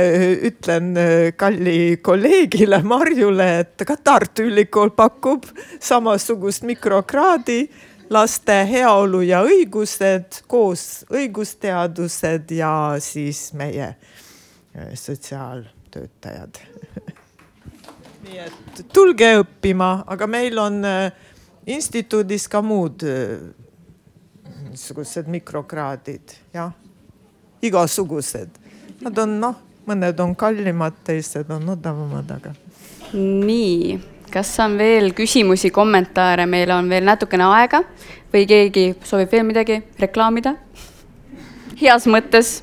ütlen kalli kolleegile Marjule, et ka Tartu Ülikool pakub samasugust mikrokraadi laste heaolu ja õigused koos õigusteadused ja siis meie Äh, sotsiaaltöötajad <laughs> nii et tulge õppima, aga meil on äh, instituudis ka muud äh, niisugused mikrokraadid, jah, igasugused. Nad on noh, mõned on kallimad, teised on odavamad, aga. nii, kas on veel küsimusi, kommentaare, meil on veel natukene aega või keegi soovib veel midagi reklaamida? <laughs> heas mõttes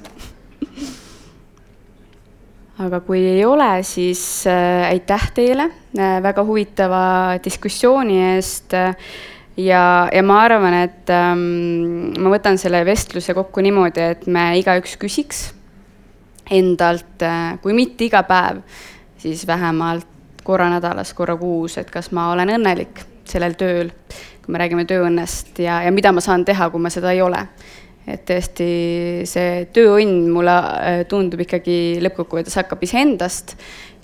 aga kui ei ole, siis äh, aitäh teile äh, väga huvitava diskussiooni eest. Ja, ja ma arvan, et ähm, ma võtan selle vestluse kokku niimoodi, et me igaüks küsiks endalt äh,, kui mitte iga päev, siis vähemalt korra nädalas, korra kuus, et kas ma olen õnnelik sellel tööl, kui me räägime tööõnnest ja, ja mida ma saan teha, kui ma seda ei ole et tõesti see tööõnn mulle äh, tundub ikkagi lõppkokkuvõttes hakkab iseendast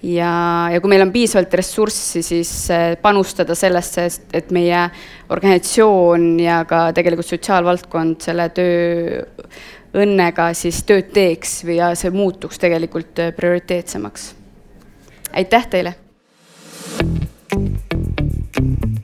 ja, ja kui meil on piisavalt ressurssi, siis äh, panustada sellesse, et meie organisatsioon ja ka tegelikult sotsiaalvaldkond selle tööõnnega siis tööd teeks või ja see muutuks tegelikult äh, prioriteetsemaks. aitäh teile! thank you